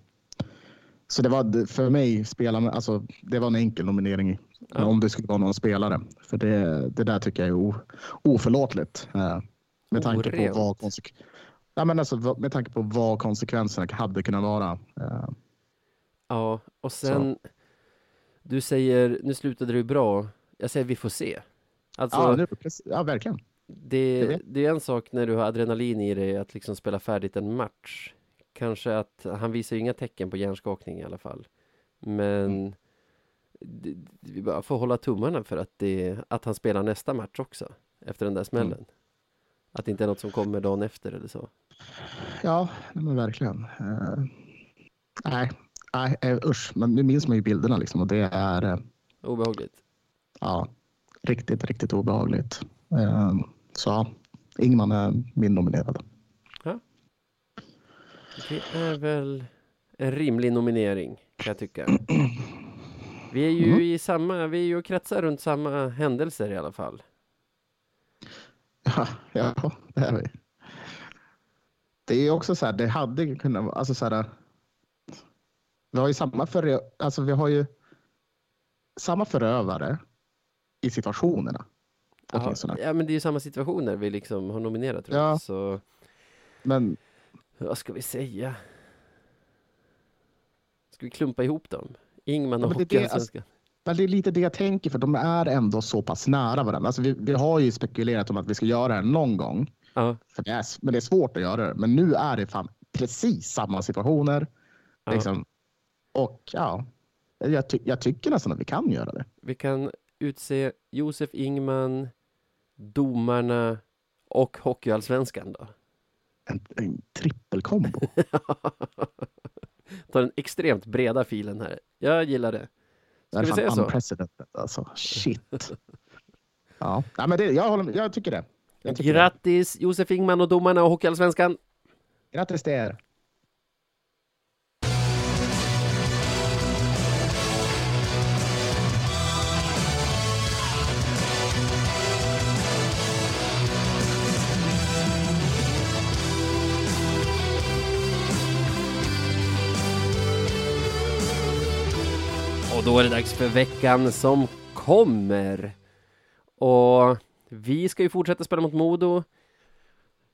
Så det var för mig, spelarna, alltså, det var en enkel nominering Ja. om det skulle vara någon spelare. För det, det där tycker jag är o, oförlåtligt. Eh, med, tanke på vad konse- ja, men alltså, med tanke på vad konsekvenserna hade kunnat vara. Eh, Ja, och sen du säger, nu slutade ju bra. Jag säger vi får se. Alltså, ja, nu, ja, verkligen. det, det är en sak när du har adrenalin i dig att liksom spela färdigt en match. Kanske att han visar ju inga tecken på hjärnskakning i alla fall. Men Mm. det, vi bara får hålla tummarna för att, det, att han spelar nästa match också. Efter den där smällen. Mm. Att det inte är något som kommer dagen efter eller så. Ja, men verkligen. Eh, nej, nej eh, usch. Men nu minns man ju bilderna liksom och det är eh, Obehagligt. Ja, riktigt, riktigt obehagligt. Eh, så ja, Ingman är min nominerad. Det är väl en rimlig nominering kan jag tycka. Vi är ju Mm. i samma, vi är ju och kretsar runt samma händelser i alla fall. Ja, ja, det är vi. Det är också så här, det hade kunnat vara, alltså så här. Vi har ju samma för, alltså vi har ju samma förövare i situationerna. Ja, ja, men det är ju samma situationer vi liksom har nominerat tror jag. Ja. Så Men vad ska vi säga? Ska vi klumpa ihop dem? Ingman och Ja, men det är det, Hockeyallsvenskan. Men det är lite det jag tänker, för de är ändå så pass nära varandra. Alltså vi, vi har ju spekulerat om att vi ska göra det här någon gång. Ja, För det är, men det är svårt att göra det. Men nu är det fan precis samma situationer. ja. Liksom. Och ja, jag, ty, jag tycker nästan att vi kan göra det. Vi kan utse Josef Ingman, domarna och Hockeyallsvenskan då. En, en trippelkombo. Tar den extremt breda filen här. Jag gillar det. Det Ska vi säga så? unprecedented alltså. Shit. Ja, Nej, men det, jag, håller, jag tycker det. Jag tycker det. Grattis Josef Ingman och domarna och Hockeyallsvenskan! Grattis till er. Och då är det dags för veckan som kommer. Och vi ska ju fortsätta spela mot Modo.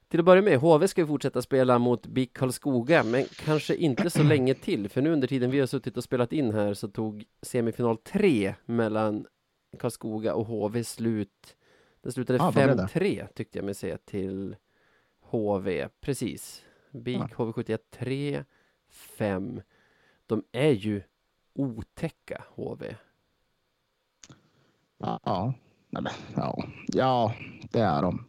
Till att börja med, HV ska ju fortsätta spela mot BIK Karlskoga, men kanske inte så länge till, för nu under tiden vi har suttit och spelat in här så tog semifinal 3 mellan Karlskoga och HV slut. Det slutade Ah, vad blev det? 5-3 tyckte jag mig se till HV, precis. BIK Ah. HV71 3-5. De är ju otäcka HV. Ja, ja. Ja. det är de.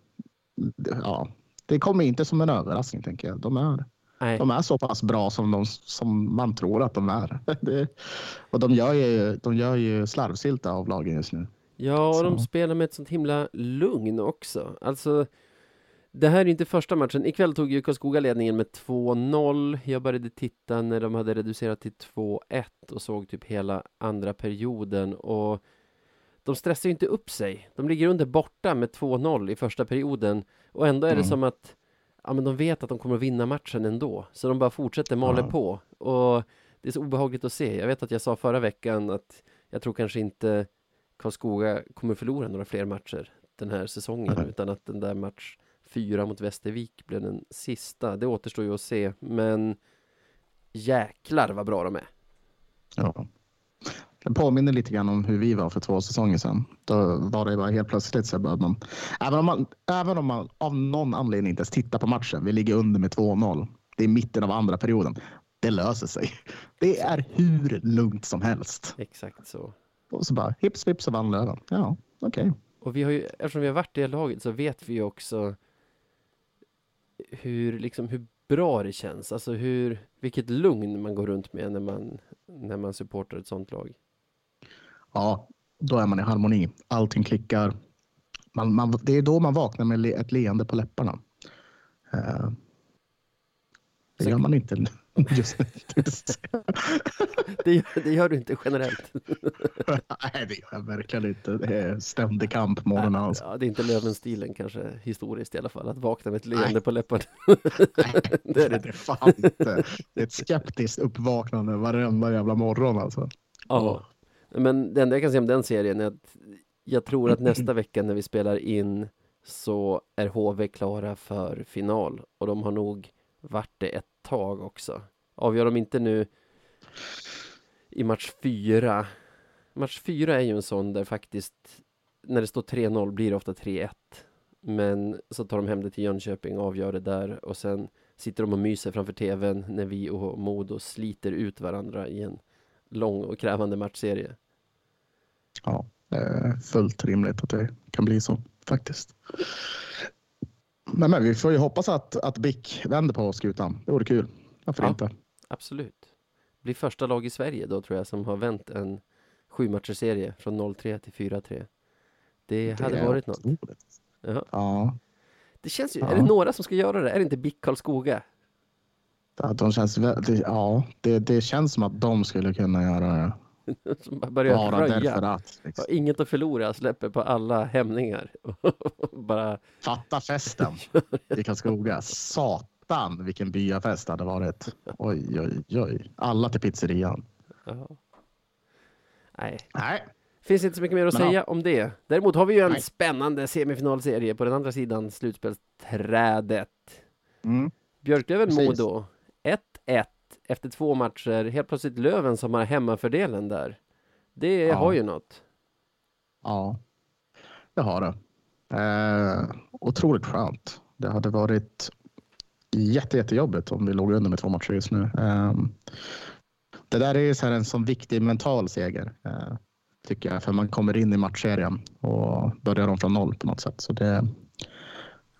Ja. Det kommer inte som en överraskning, tänker jag. De är, Nej, de är så pass bra som, de, som man tror att de är. Det, och de gör ju, de gör ju slarvsylta av lagen just nu. ja, och de så. spelar med ett sånt himla lugn också. Alltså, det här är inte första matchen. Ikväll tog ju Karlskoga ledningen med 2-0. Jag började titta när de hade reducerat till 2-1 och såg typ hela andra perioden. Och de stressar ju inte upp sig. De ligger under borta med 2-0 i första perioden. Och ändå är det Mm. som att ja, men de vet att de kommer att vinna matchen ändå. Så de bara fortsätter maler Ja. på. Och det är så obehagligt att se. Jag vet att jag sa förra veckan att jag tror kanske inte Karlskoga kommer förlora några fler matcher den här säsongen. Nej. Utan att den där match fyra mot Västervik blev den sista. Det återstår ju att se. Men jäklar vad bra de är. Ja. Det påminner lite grann om hur vi var för två säsonger sedan. Då var det bara helt plötsligt så började man, även om man, även om man av någon anledning inte ens tittar på matchen, vi ligger under med 2-0. Det är mitten av andra perioden. Det löser sig. Det är hur lugnt som helst. Exakt så. Och så bara hips vips så vann Löven. Ja, okej. Och vi har ju, eftersom vi har varit i det laget så vet vi ju också hur, liksom, hur bra det känns. Alltså hur, vilket lugn man går runt med när man, när man supportar ett sånt lag. Ja, då är man i harmoni. Allting klickar. Man, man, det är då man vaknar med ett leende på läpparna. Eh, det Sen- gör man inte Just, Det, gör- det gör du inte generellt. nej, det gör jag verkligen inte. Det är ständig kamp morgonen alltså. Ja, det är inte Lövenstilen kanske, historiskt i alla fall, att vakna med ett leende Nej. på läpparna. Nej, det är det det fan inte. Det är ett skeptiskt uppvaknande varenda jävla morgon alltså. Ja. Men det enda jag kan säga om den serien är att jag tror att nästa vecka när vi spelar in så är HV klara för final och de har nog varit det ett tag också. Avgör de inte nu i match fyra. Match fyra är ju en sån där faktiskt när det står 3-0 blir det ofta 3-1. Men så tar de hem det till Jönköping och avgör det där och sen sitter de och myser framför tvn när vi och Modo sliter ut varandra i en lång och krävande matchserie. Ja, det är fullt rimligt att det kan bli så faktiskt. Men, men vi får ju hoppas att, att BIK vänder på skutan. Det vore kul. Varför Ja. inte? Absolut. Blir första lag i Sverige då tror jag som har vänt en sju matcherserie från 0-3 till 4-3. Det hade är varit något. Ja. Ja, Det känns ju, Ja. är det några som ska göra det? Är det inte BIK Karlskoga? att de känns, vä- det, ja det, det känns som att de skulle kunna göra det. Som bara börjar Bara därför att. Liksom. Har inget att förlora, släpper på alla hämningar. bara, Fatta festen i Karlskoga. Satan vilken byafest det hade varit. Oj, oj, oj. Alla till pizzerian. ja. Nej, Nej, finns inte så mycket mer att Men ja. säga om det. Däremot har vi ju en Nej. spännande semifinalserie på den andra sidan slutspelsträdet. mm. Björklöven-Modo 1-1 efter två matcher. Helt plötsligt Löven som har hemmafördelen där. Det Ja. har ju något. ja, det har det. Eh, otroligt skönt. Det hade varit jätte, jättejobbigt om vi låg under med två matcher just nu. Ehm, det där är så här en sån viktig mental seger. Eh, tycker jag, för man kommer in i matchserien och börjar om från noll på något sätt. Så det,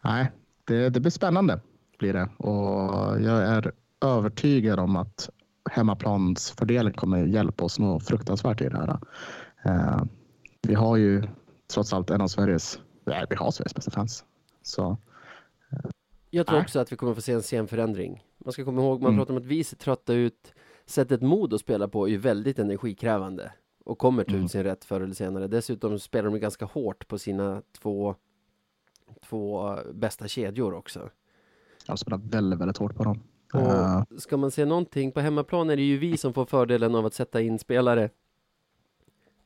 nej, det, det blir spännande blir det och jag är övertygad om att hemmaplansfördelen kommer hjälpa oss något fruktansvärt i det här. Ehm, vi har ju trots allt en av Sveriges, nej, vi har Sveriges bästa fans. Så jag tror också att vi kommer få se en sen förändring. Man ska komma ihåg, man Mm. pratar om att vi ser trötta ut. Sättet Modo spelar på är ju väldigt energikrävande och kommer ta Mm. ut sin rätt förr eller senare. Dessutom spelar de ganska hårt på sina två, två bästa kedjor också. jag spelar väldigt, väldigt hårt på dem. Eh, Och ska man se någonting, på hemmaplan är det ju vi som får fördelen av att sätta in spelare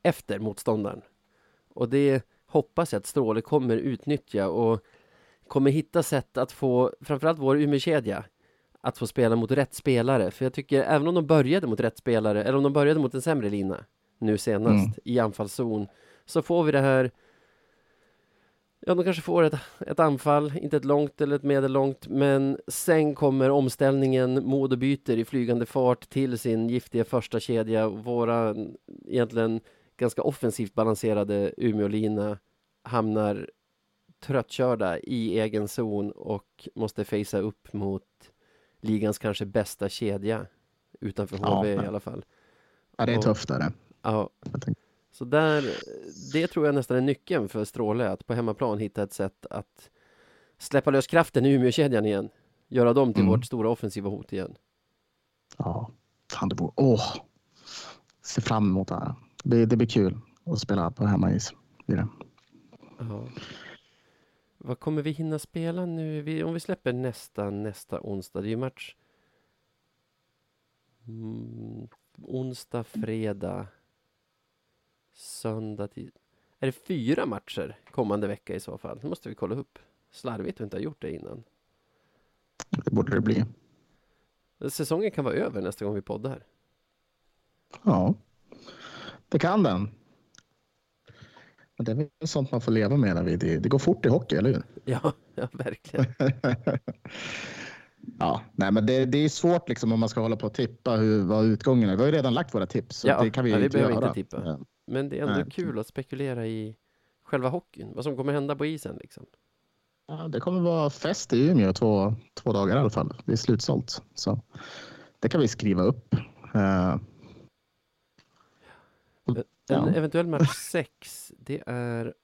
efter motståndaren. Och det hoppas jag att Stråle kommer utnyttja och kommer hitta sätt att få, framförallt vår Umeå-kedja, att få spela mot rätt spelare. För jag tycker, även om de började mot rätt spelare, eller om de började mot en sämre lina nu senast Mm. i anfallszon, så får vi det här Ja, de kanske får ett, ett anfall, inte ett långt eller ett medellångt, men sen kommer omställningen, Modo byter i flygande fart till sin giftiga första kedja. Våra egentligen ganska offensivt balanserade Umeå-lina hamnar tröttkörda i egen zon och måste facea upp mot ligans kanske bästa kedja utanför Ja, HV i men- alla fall. ja, det är och- tufft är det. Ja, så där, det tror jag nästan är nyckeln för Stråle, att på hemmaplan hitta ett sätt att släppa lös kraften i Umeåkedjan igen. Göra dem till Mm. vårt stora offensiva hot igen. Ja, fan det borde, åh. Se fram emot det här. Det, det blir kul att spela på hemmais. det. Ja. Vad kommer vi hinna spela nu? Vi, om vi släpper nästa, nästa onsdag, det är ju match mm, onsdag, fredag, söndag till... Är det fyra matcher kommande vecka i så fall? Det måste vi kolla upp. Slarvigt att inte har gjort det innan. Det borde det bli. Säsongen kan vara över nästa gång vi poddar. Ja, det kan den. Det är väl sånt man får leva med. David. Det, det går fort i hockey, eller hur? Ja, ja verkligen. ja, nej, men det, det är svårt liksom om man ska hålla på och tippa hur, vad utgången är. Vi har ju redan lagt våra tips. Så Ja, det kan vi, ja, vi inte behöver göra. inte tippa. Ja. Men det är ändå Nej. kul att spekulera i själva hockeyn. Vad som kommer hända på isen liksom. Ja, det kommer vara fest i Umeå två, två dagar i alla fall. Det är slutsålt. Så det kan vi skriva upp. Eh, En Ja. eventuell match 6, det är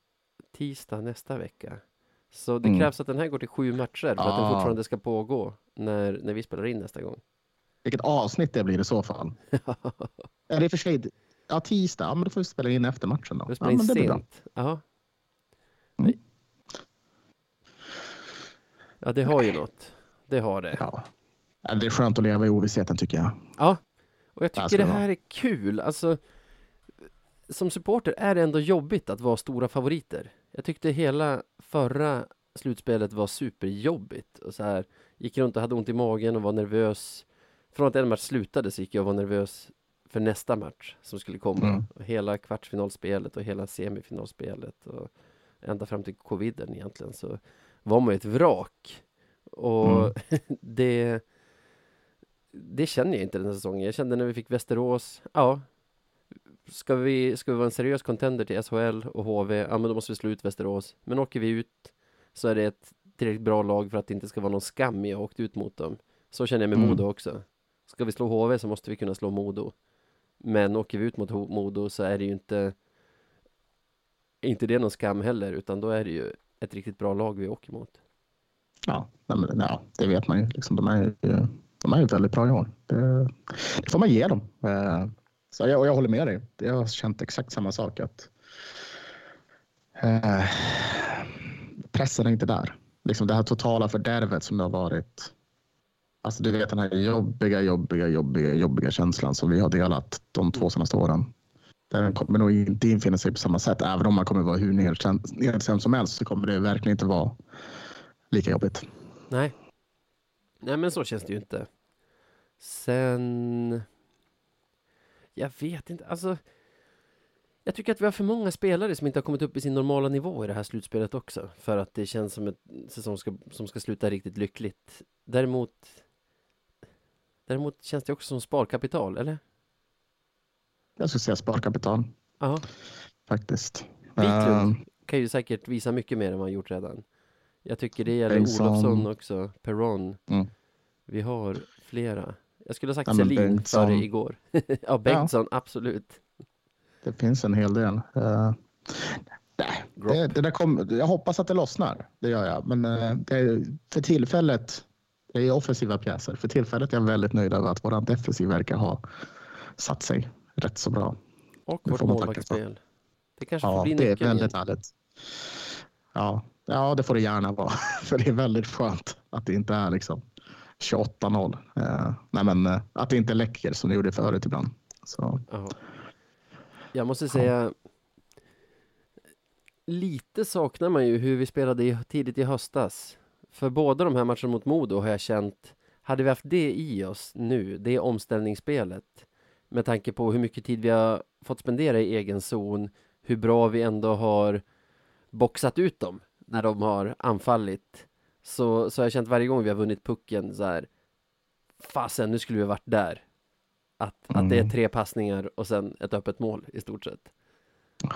tisdag nästa vecka. Så det Mm. krävs att den här går till sju matcher för att den Ja. fortfarande ska pågå när, när vi spelar in nästa gång. Vilket avsnitt det blir i så fall. Eller i och för sig, ja tisdag, ja men då får vi spela in efter matchen då. Ja, spelar in bra. sent. Ja. Mm. Ja, det har ju något. Det har det. Ja. Ja, Det är skönt att leva i ovissheten tycker jag. Ja, och jag tycker det här är kul. Alltså, som supporter är det ändå jobbigt att vara stora favoriter. Jag tyckte hela förra slutspelet var superjobbigt. Och så här, gick runt och hade ont i magen och var nervös. Från att en match slutade så gick jag och var nervös för nästa match som skulle komma. Mm. Och hela kvartsfinalspelet och hela semifinalspelet. Och ända fram till coviden egentligen så var man ju ett vrak. Och Mm. det det känner jag inte den här säsongen. Jag kände när vi fick Västerås, ja, ska vi, ska vi vara en seriös contender till SHL och HV, ja men då måste vi slå ut Västerås. Men åker vi ut så är det ett tillräckligt bra lag för att det inte ska vara någon skam i att ha åkt ut mot dem. Så känner jag med Mm. Modo också. Ska vi slå HV så måste vi kunna slå Modo. Men åker vi ut mot Modo så är det ju inte inte det någon skam heller, utan då är det ju ett riktigt bra lag vi åker mot. Ja, men, ja det vet man ju. Liksom, de, är, de är ju väldigt bra i år. Det, det får man ge dem. Så jag, och jag håller med dig. Jag har känt exakt samma sak. att eh, Pressen är inte där. Liksom det här totala fördärvet som det har varit. Alltså du vet den här jobbiga, jobbiga, jobbiga, jobbiga känslan som vi har delat de två senaste åren. Den kommer nog inte infinna sig på samma sätt. Även om man kommer vara hur nedkänd- nedstämd som helst så kommer det verkligen inte vara lika jobbigt. Nej. Nej, men så känns det ju inte. Sen... Jag vet inte, alltså... Jag tycker att vi har för många spelare som inte har kommit upp i sin normala nivå i det här slutspelet också. För att det känns som en säsong ska, som ska sluta riktigt lyckligt. Däremot... Däremot känns det också som sparkapital, eller? Jag skulle säga sparkapital Ja, faktiskt. Wiklund. Eh, kan ju säkert visa mycket mer än vad han gjort redan. Jag tycker det gäller Bengtsson. Olofsson också, Perron. Mm. Vi har flera. Jag skulle ha sagt Ja, Selin Bengtsson. före igår. ja, Bengtsson, absolut. det finns en hel del. Eh, nej, det, det där kom, jag hoppas att det lossnar. Det gör jag. Men eh, det är, för tillfället, det är offensiva pjäser. För tillfället är jag väldigt nöjd över att vår defensiv verkar ha satt sig rätt så bra. Och vårt får målvaktsspel. Det kanske får Ja, bli det är väldigt härligt. Ja, ja, det får det gärna vara. För det är väldigt skönt att det inte är liksom 28-0. Eh, nej, men eh, att det inte läcker som det gjorde förut ibland. Så, Jag måste säga, lite saknar man ju hur vi spelade i, tidigt i höstas. För båda de här matcherna mot Modo har jag känt, hade vi haft det i oss nu, det omställningsspelet, med tanke på hur mycket tid vi har fått spendera i egen zon, hur bra vi ändå har boxat ut dem när de har anfallit, så, så har jag känt varje gång vi har vunnit pucken så här, fasen, nu skulle vi ha varit där. Att, att det är Mm. tre passningar och sen ett öppet mål i stort sett.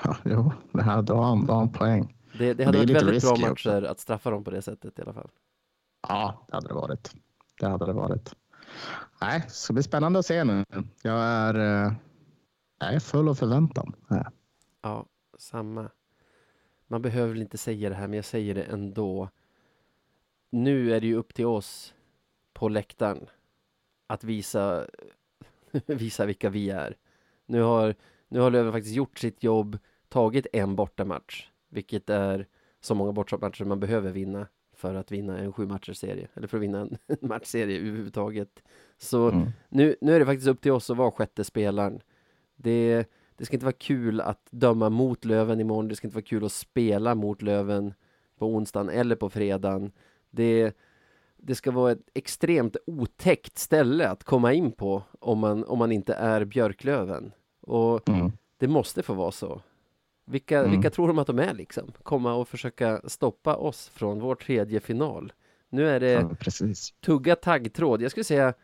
ja, jo, det här då har han, då har han poäng. Det, det Det hade är varit väldigt bra matcher att straffa dem på det sättet i alla fall. Ja, det hade det varit. Det hade det varit. Nej, det ska bli spännande att se nu. Jag är, eh, jag är full av förväntan. Ja. Ja, samma. Man behöver väl inte säga det här, men jag säger det ändå. Nu är det ju upp till oss på läktaren att visa, visa vilka vi är. Nu har, nu har Löven faktiskt gjort sitt jobb, tagit en bortamatch, vilket är så många bortamatcher man behöver vinna för att vinna en sju serie, eller för att vinna en matchserie överhuvudtaget. Så Mm. nu, nu är det faktiskt upp till oss att vara sjätte spelaren. Det, det ska inte vara kul att döma mot Löven imorgon. Det ska inte vara kul att spela mot Löven på onsdagen eller på fredagen. Det, det ska vara ett extremt otäckt ställe att komma in på om man, om man inte är Björklöven. Och Mm. det måste få vara så. Vilka, Mm. vilka tror de att de är liksom? Komma och försöka stoppa oss från vår tredje final. Nu är det Ja, tugga taggtråd. Jag skulle säga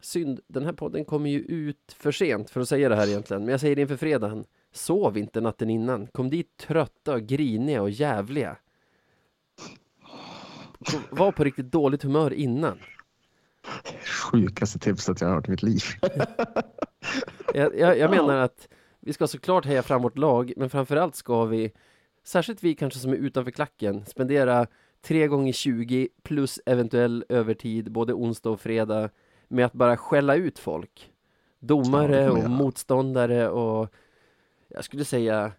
synd, den här podden kommer ju ut för sent för att säga det här egentligen, men jag säger det inför fredagen. Sov inte natten innan. Kom dit trötta och griniga och jävliga. Var på riktigt dåligt humör innan. Sjukaste tipset jag har hört i mitt liv. Jag, jag, jag menar att vi ska såklart heja fram vårt lag, men framförallt ska vi, särskilt vi kanske som är utanför klacken, spendera tre gånger 20 plus eventuell övertid både onsdag och fredag med att bara skälla ut folk. Domare och motståndare och jag skulle säga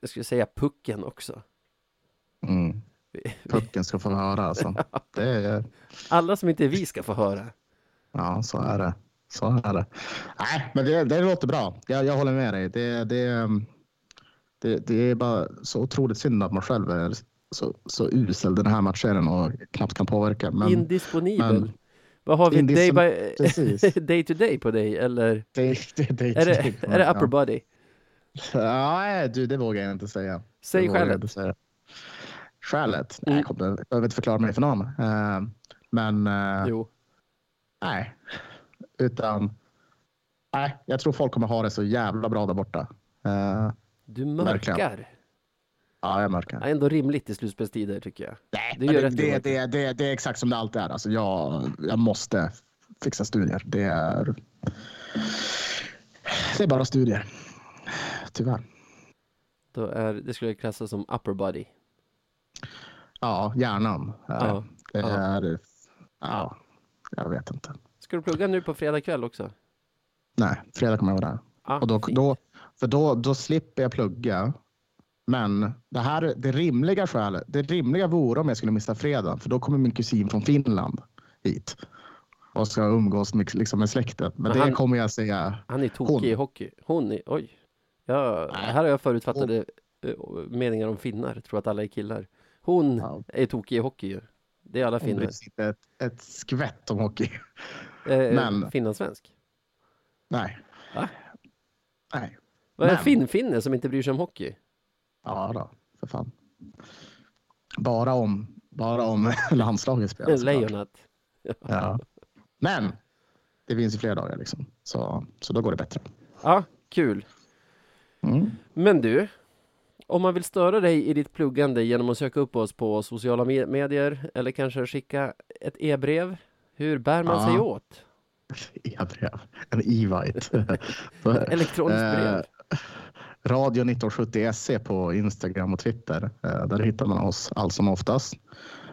jag skulle säga pucken också. Mm. Pucken ska få höra alltså. Det är, Alla som inte är vi ska få höra. ja, så är det. Så är det. Nej, men det, det låter bra. Jag, jag håller med dig. Det, det, det, det är bara så otroligt synd att man själv är så, så usel den här matchen och knappt kan påverka. Men Indisponibel. men- Vad har vi? Day, by, day to day på dig eller det, det, det, är det, är det upper body? Ja, nej, du, det vågar jag inte säga. Säg jag skälet. Mm. Nej, jag kommer- jag behöver inte förklara mig för någon. Eh, men eh, Jo. nej, utan nej, jag tror folk kommer ha det så jävla bra där borta. Eh, Du Verkligen. mörkar. ja, jag märker. Ja, ändå rimligt i slutspelstider tycker jag. Nej, det det, det, det, det, det, det är exakt som det alltid är. Alltså, jag, jag måste fixa studier. Det är, det är bara studier. Tyvärr. Då är, det skulle jag klassa som upper body. Ja, hjärnan. är Ja, det. Är, ja, jag vet inte. Ska du plugga nu på fredag kväll också? Nej, fredag kommer jag vara där. Ah, Och då, då, för då, då slipper jag plugga. Men det här det rimliga skälet. Det rimliga vore om jag skulle missa fredag. För då kommer min kusin från Finland hit. Och ska umgås med, liksom med släkten. Men Men det han- kommer jag säga. Han är tokig Hon. i hockey. Hon är, oj. Ja, här har jag förutfattade eh, meningar om finnar. Tror att alla är killar. Hon Ja. är tokig i hockey ju. Det är alla Hon finnar. sig inte ett, ett skvätt om hockey. Eh, Men- Finlandssvensk. Nej. Va? Nej. Vad är en finfinne som inte bryr sig om hockey? Ja då, för fan. Bara om, bara om landslaget spelar. såklart. Lejonat. Ja. Men det finns ju fler dagar liksom. Så, så då går det bättre. Ja, kul. Mm. Men du, om man vill störa dig i ditt pluggande genom att söka upp oss på sociala me- medier eller kanske skicka ett e-brev, hur bär man sig Ja. åt? E-brev. En e-vite. Elektroniskt brev. Eh, Radio 1970 SC på Instagram och Twitter. Eh, Där hittar man oss allt som oftast.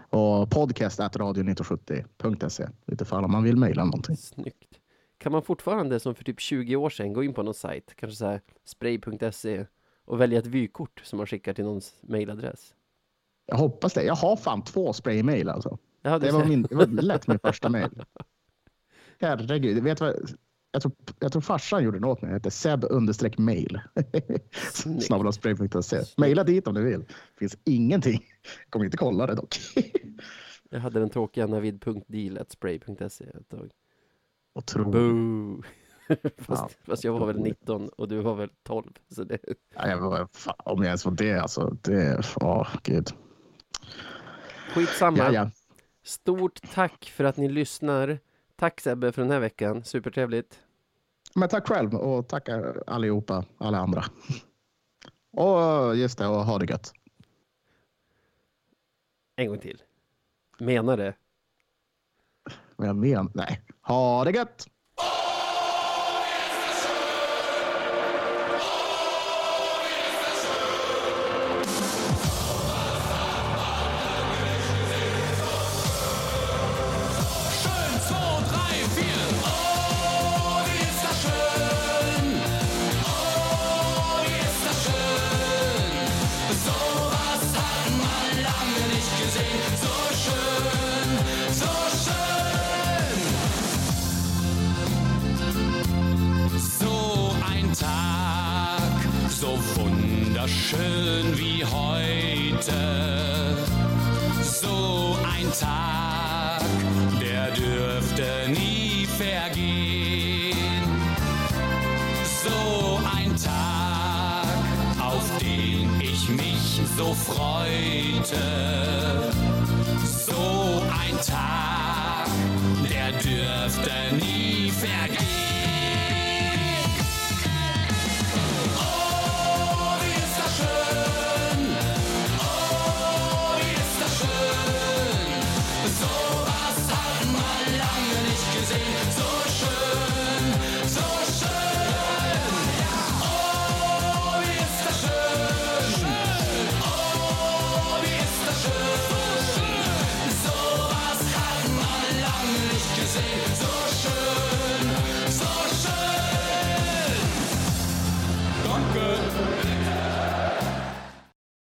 Och podcast at radio1970.se. Lite för om man vill mejla någonting. Snyggt. Kan man fortfarande som för typ 20 år sedan gå in på någon sajt, kanske så här spray.se och välja ett vykort som man skickar till någons mejladress? Jag hoppas det. Jag har fan två spraymail alltså. Ja, du Det var, min, det var lätt min första mail. Herregud, vet du vad? Jag tror, jag tror farsan gjorde något med det. Det seb understreck mail. Snyggt. Snabel spray.se. Maila dit om du vill. Det finns ingenting. Jag kommer inte kolla det dock. Jag hade den tråkiga navid.deal.spray.se ett tag. Otroligt. Boo! fast, fast jag var väl 19 och du var väl 12. Så det, Ja, jag var, fan, om jag ens var det alltså. Det, åh gud. skitsamma. Ja, ja. Stort tack för att ni lyssnar. Tack Sebbe för den här veckan. Supertrevligt. Men tack själv och tack allihopa, alla andra. Och just det, och ha det gött. En gång till. Menar det. Men jag men, nej. Ha det gött! Heute. So ein Tag, der dürfte nie vergehen. So ein Tag, auf den ich mich so freute. So ein Tag, der dürfte nie vergehen.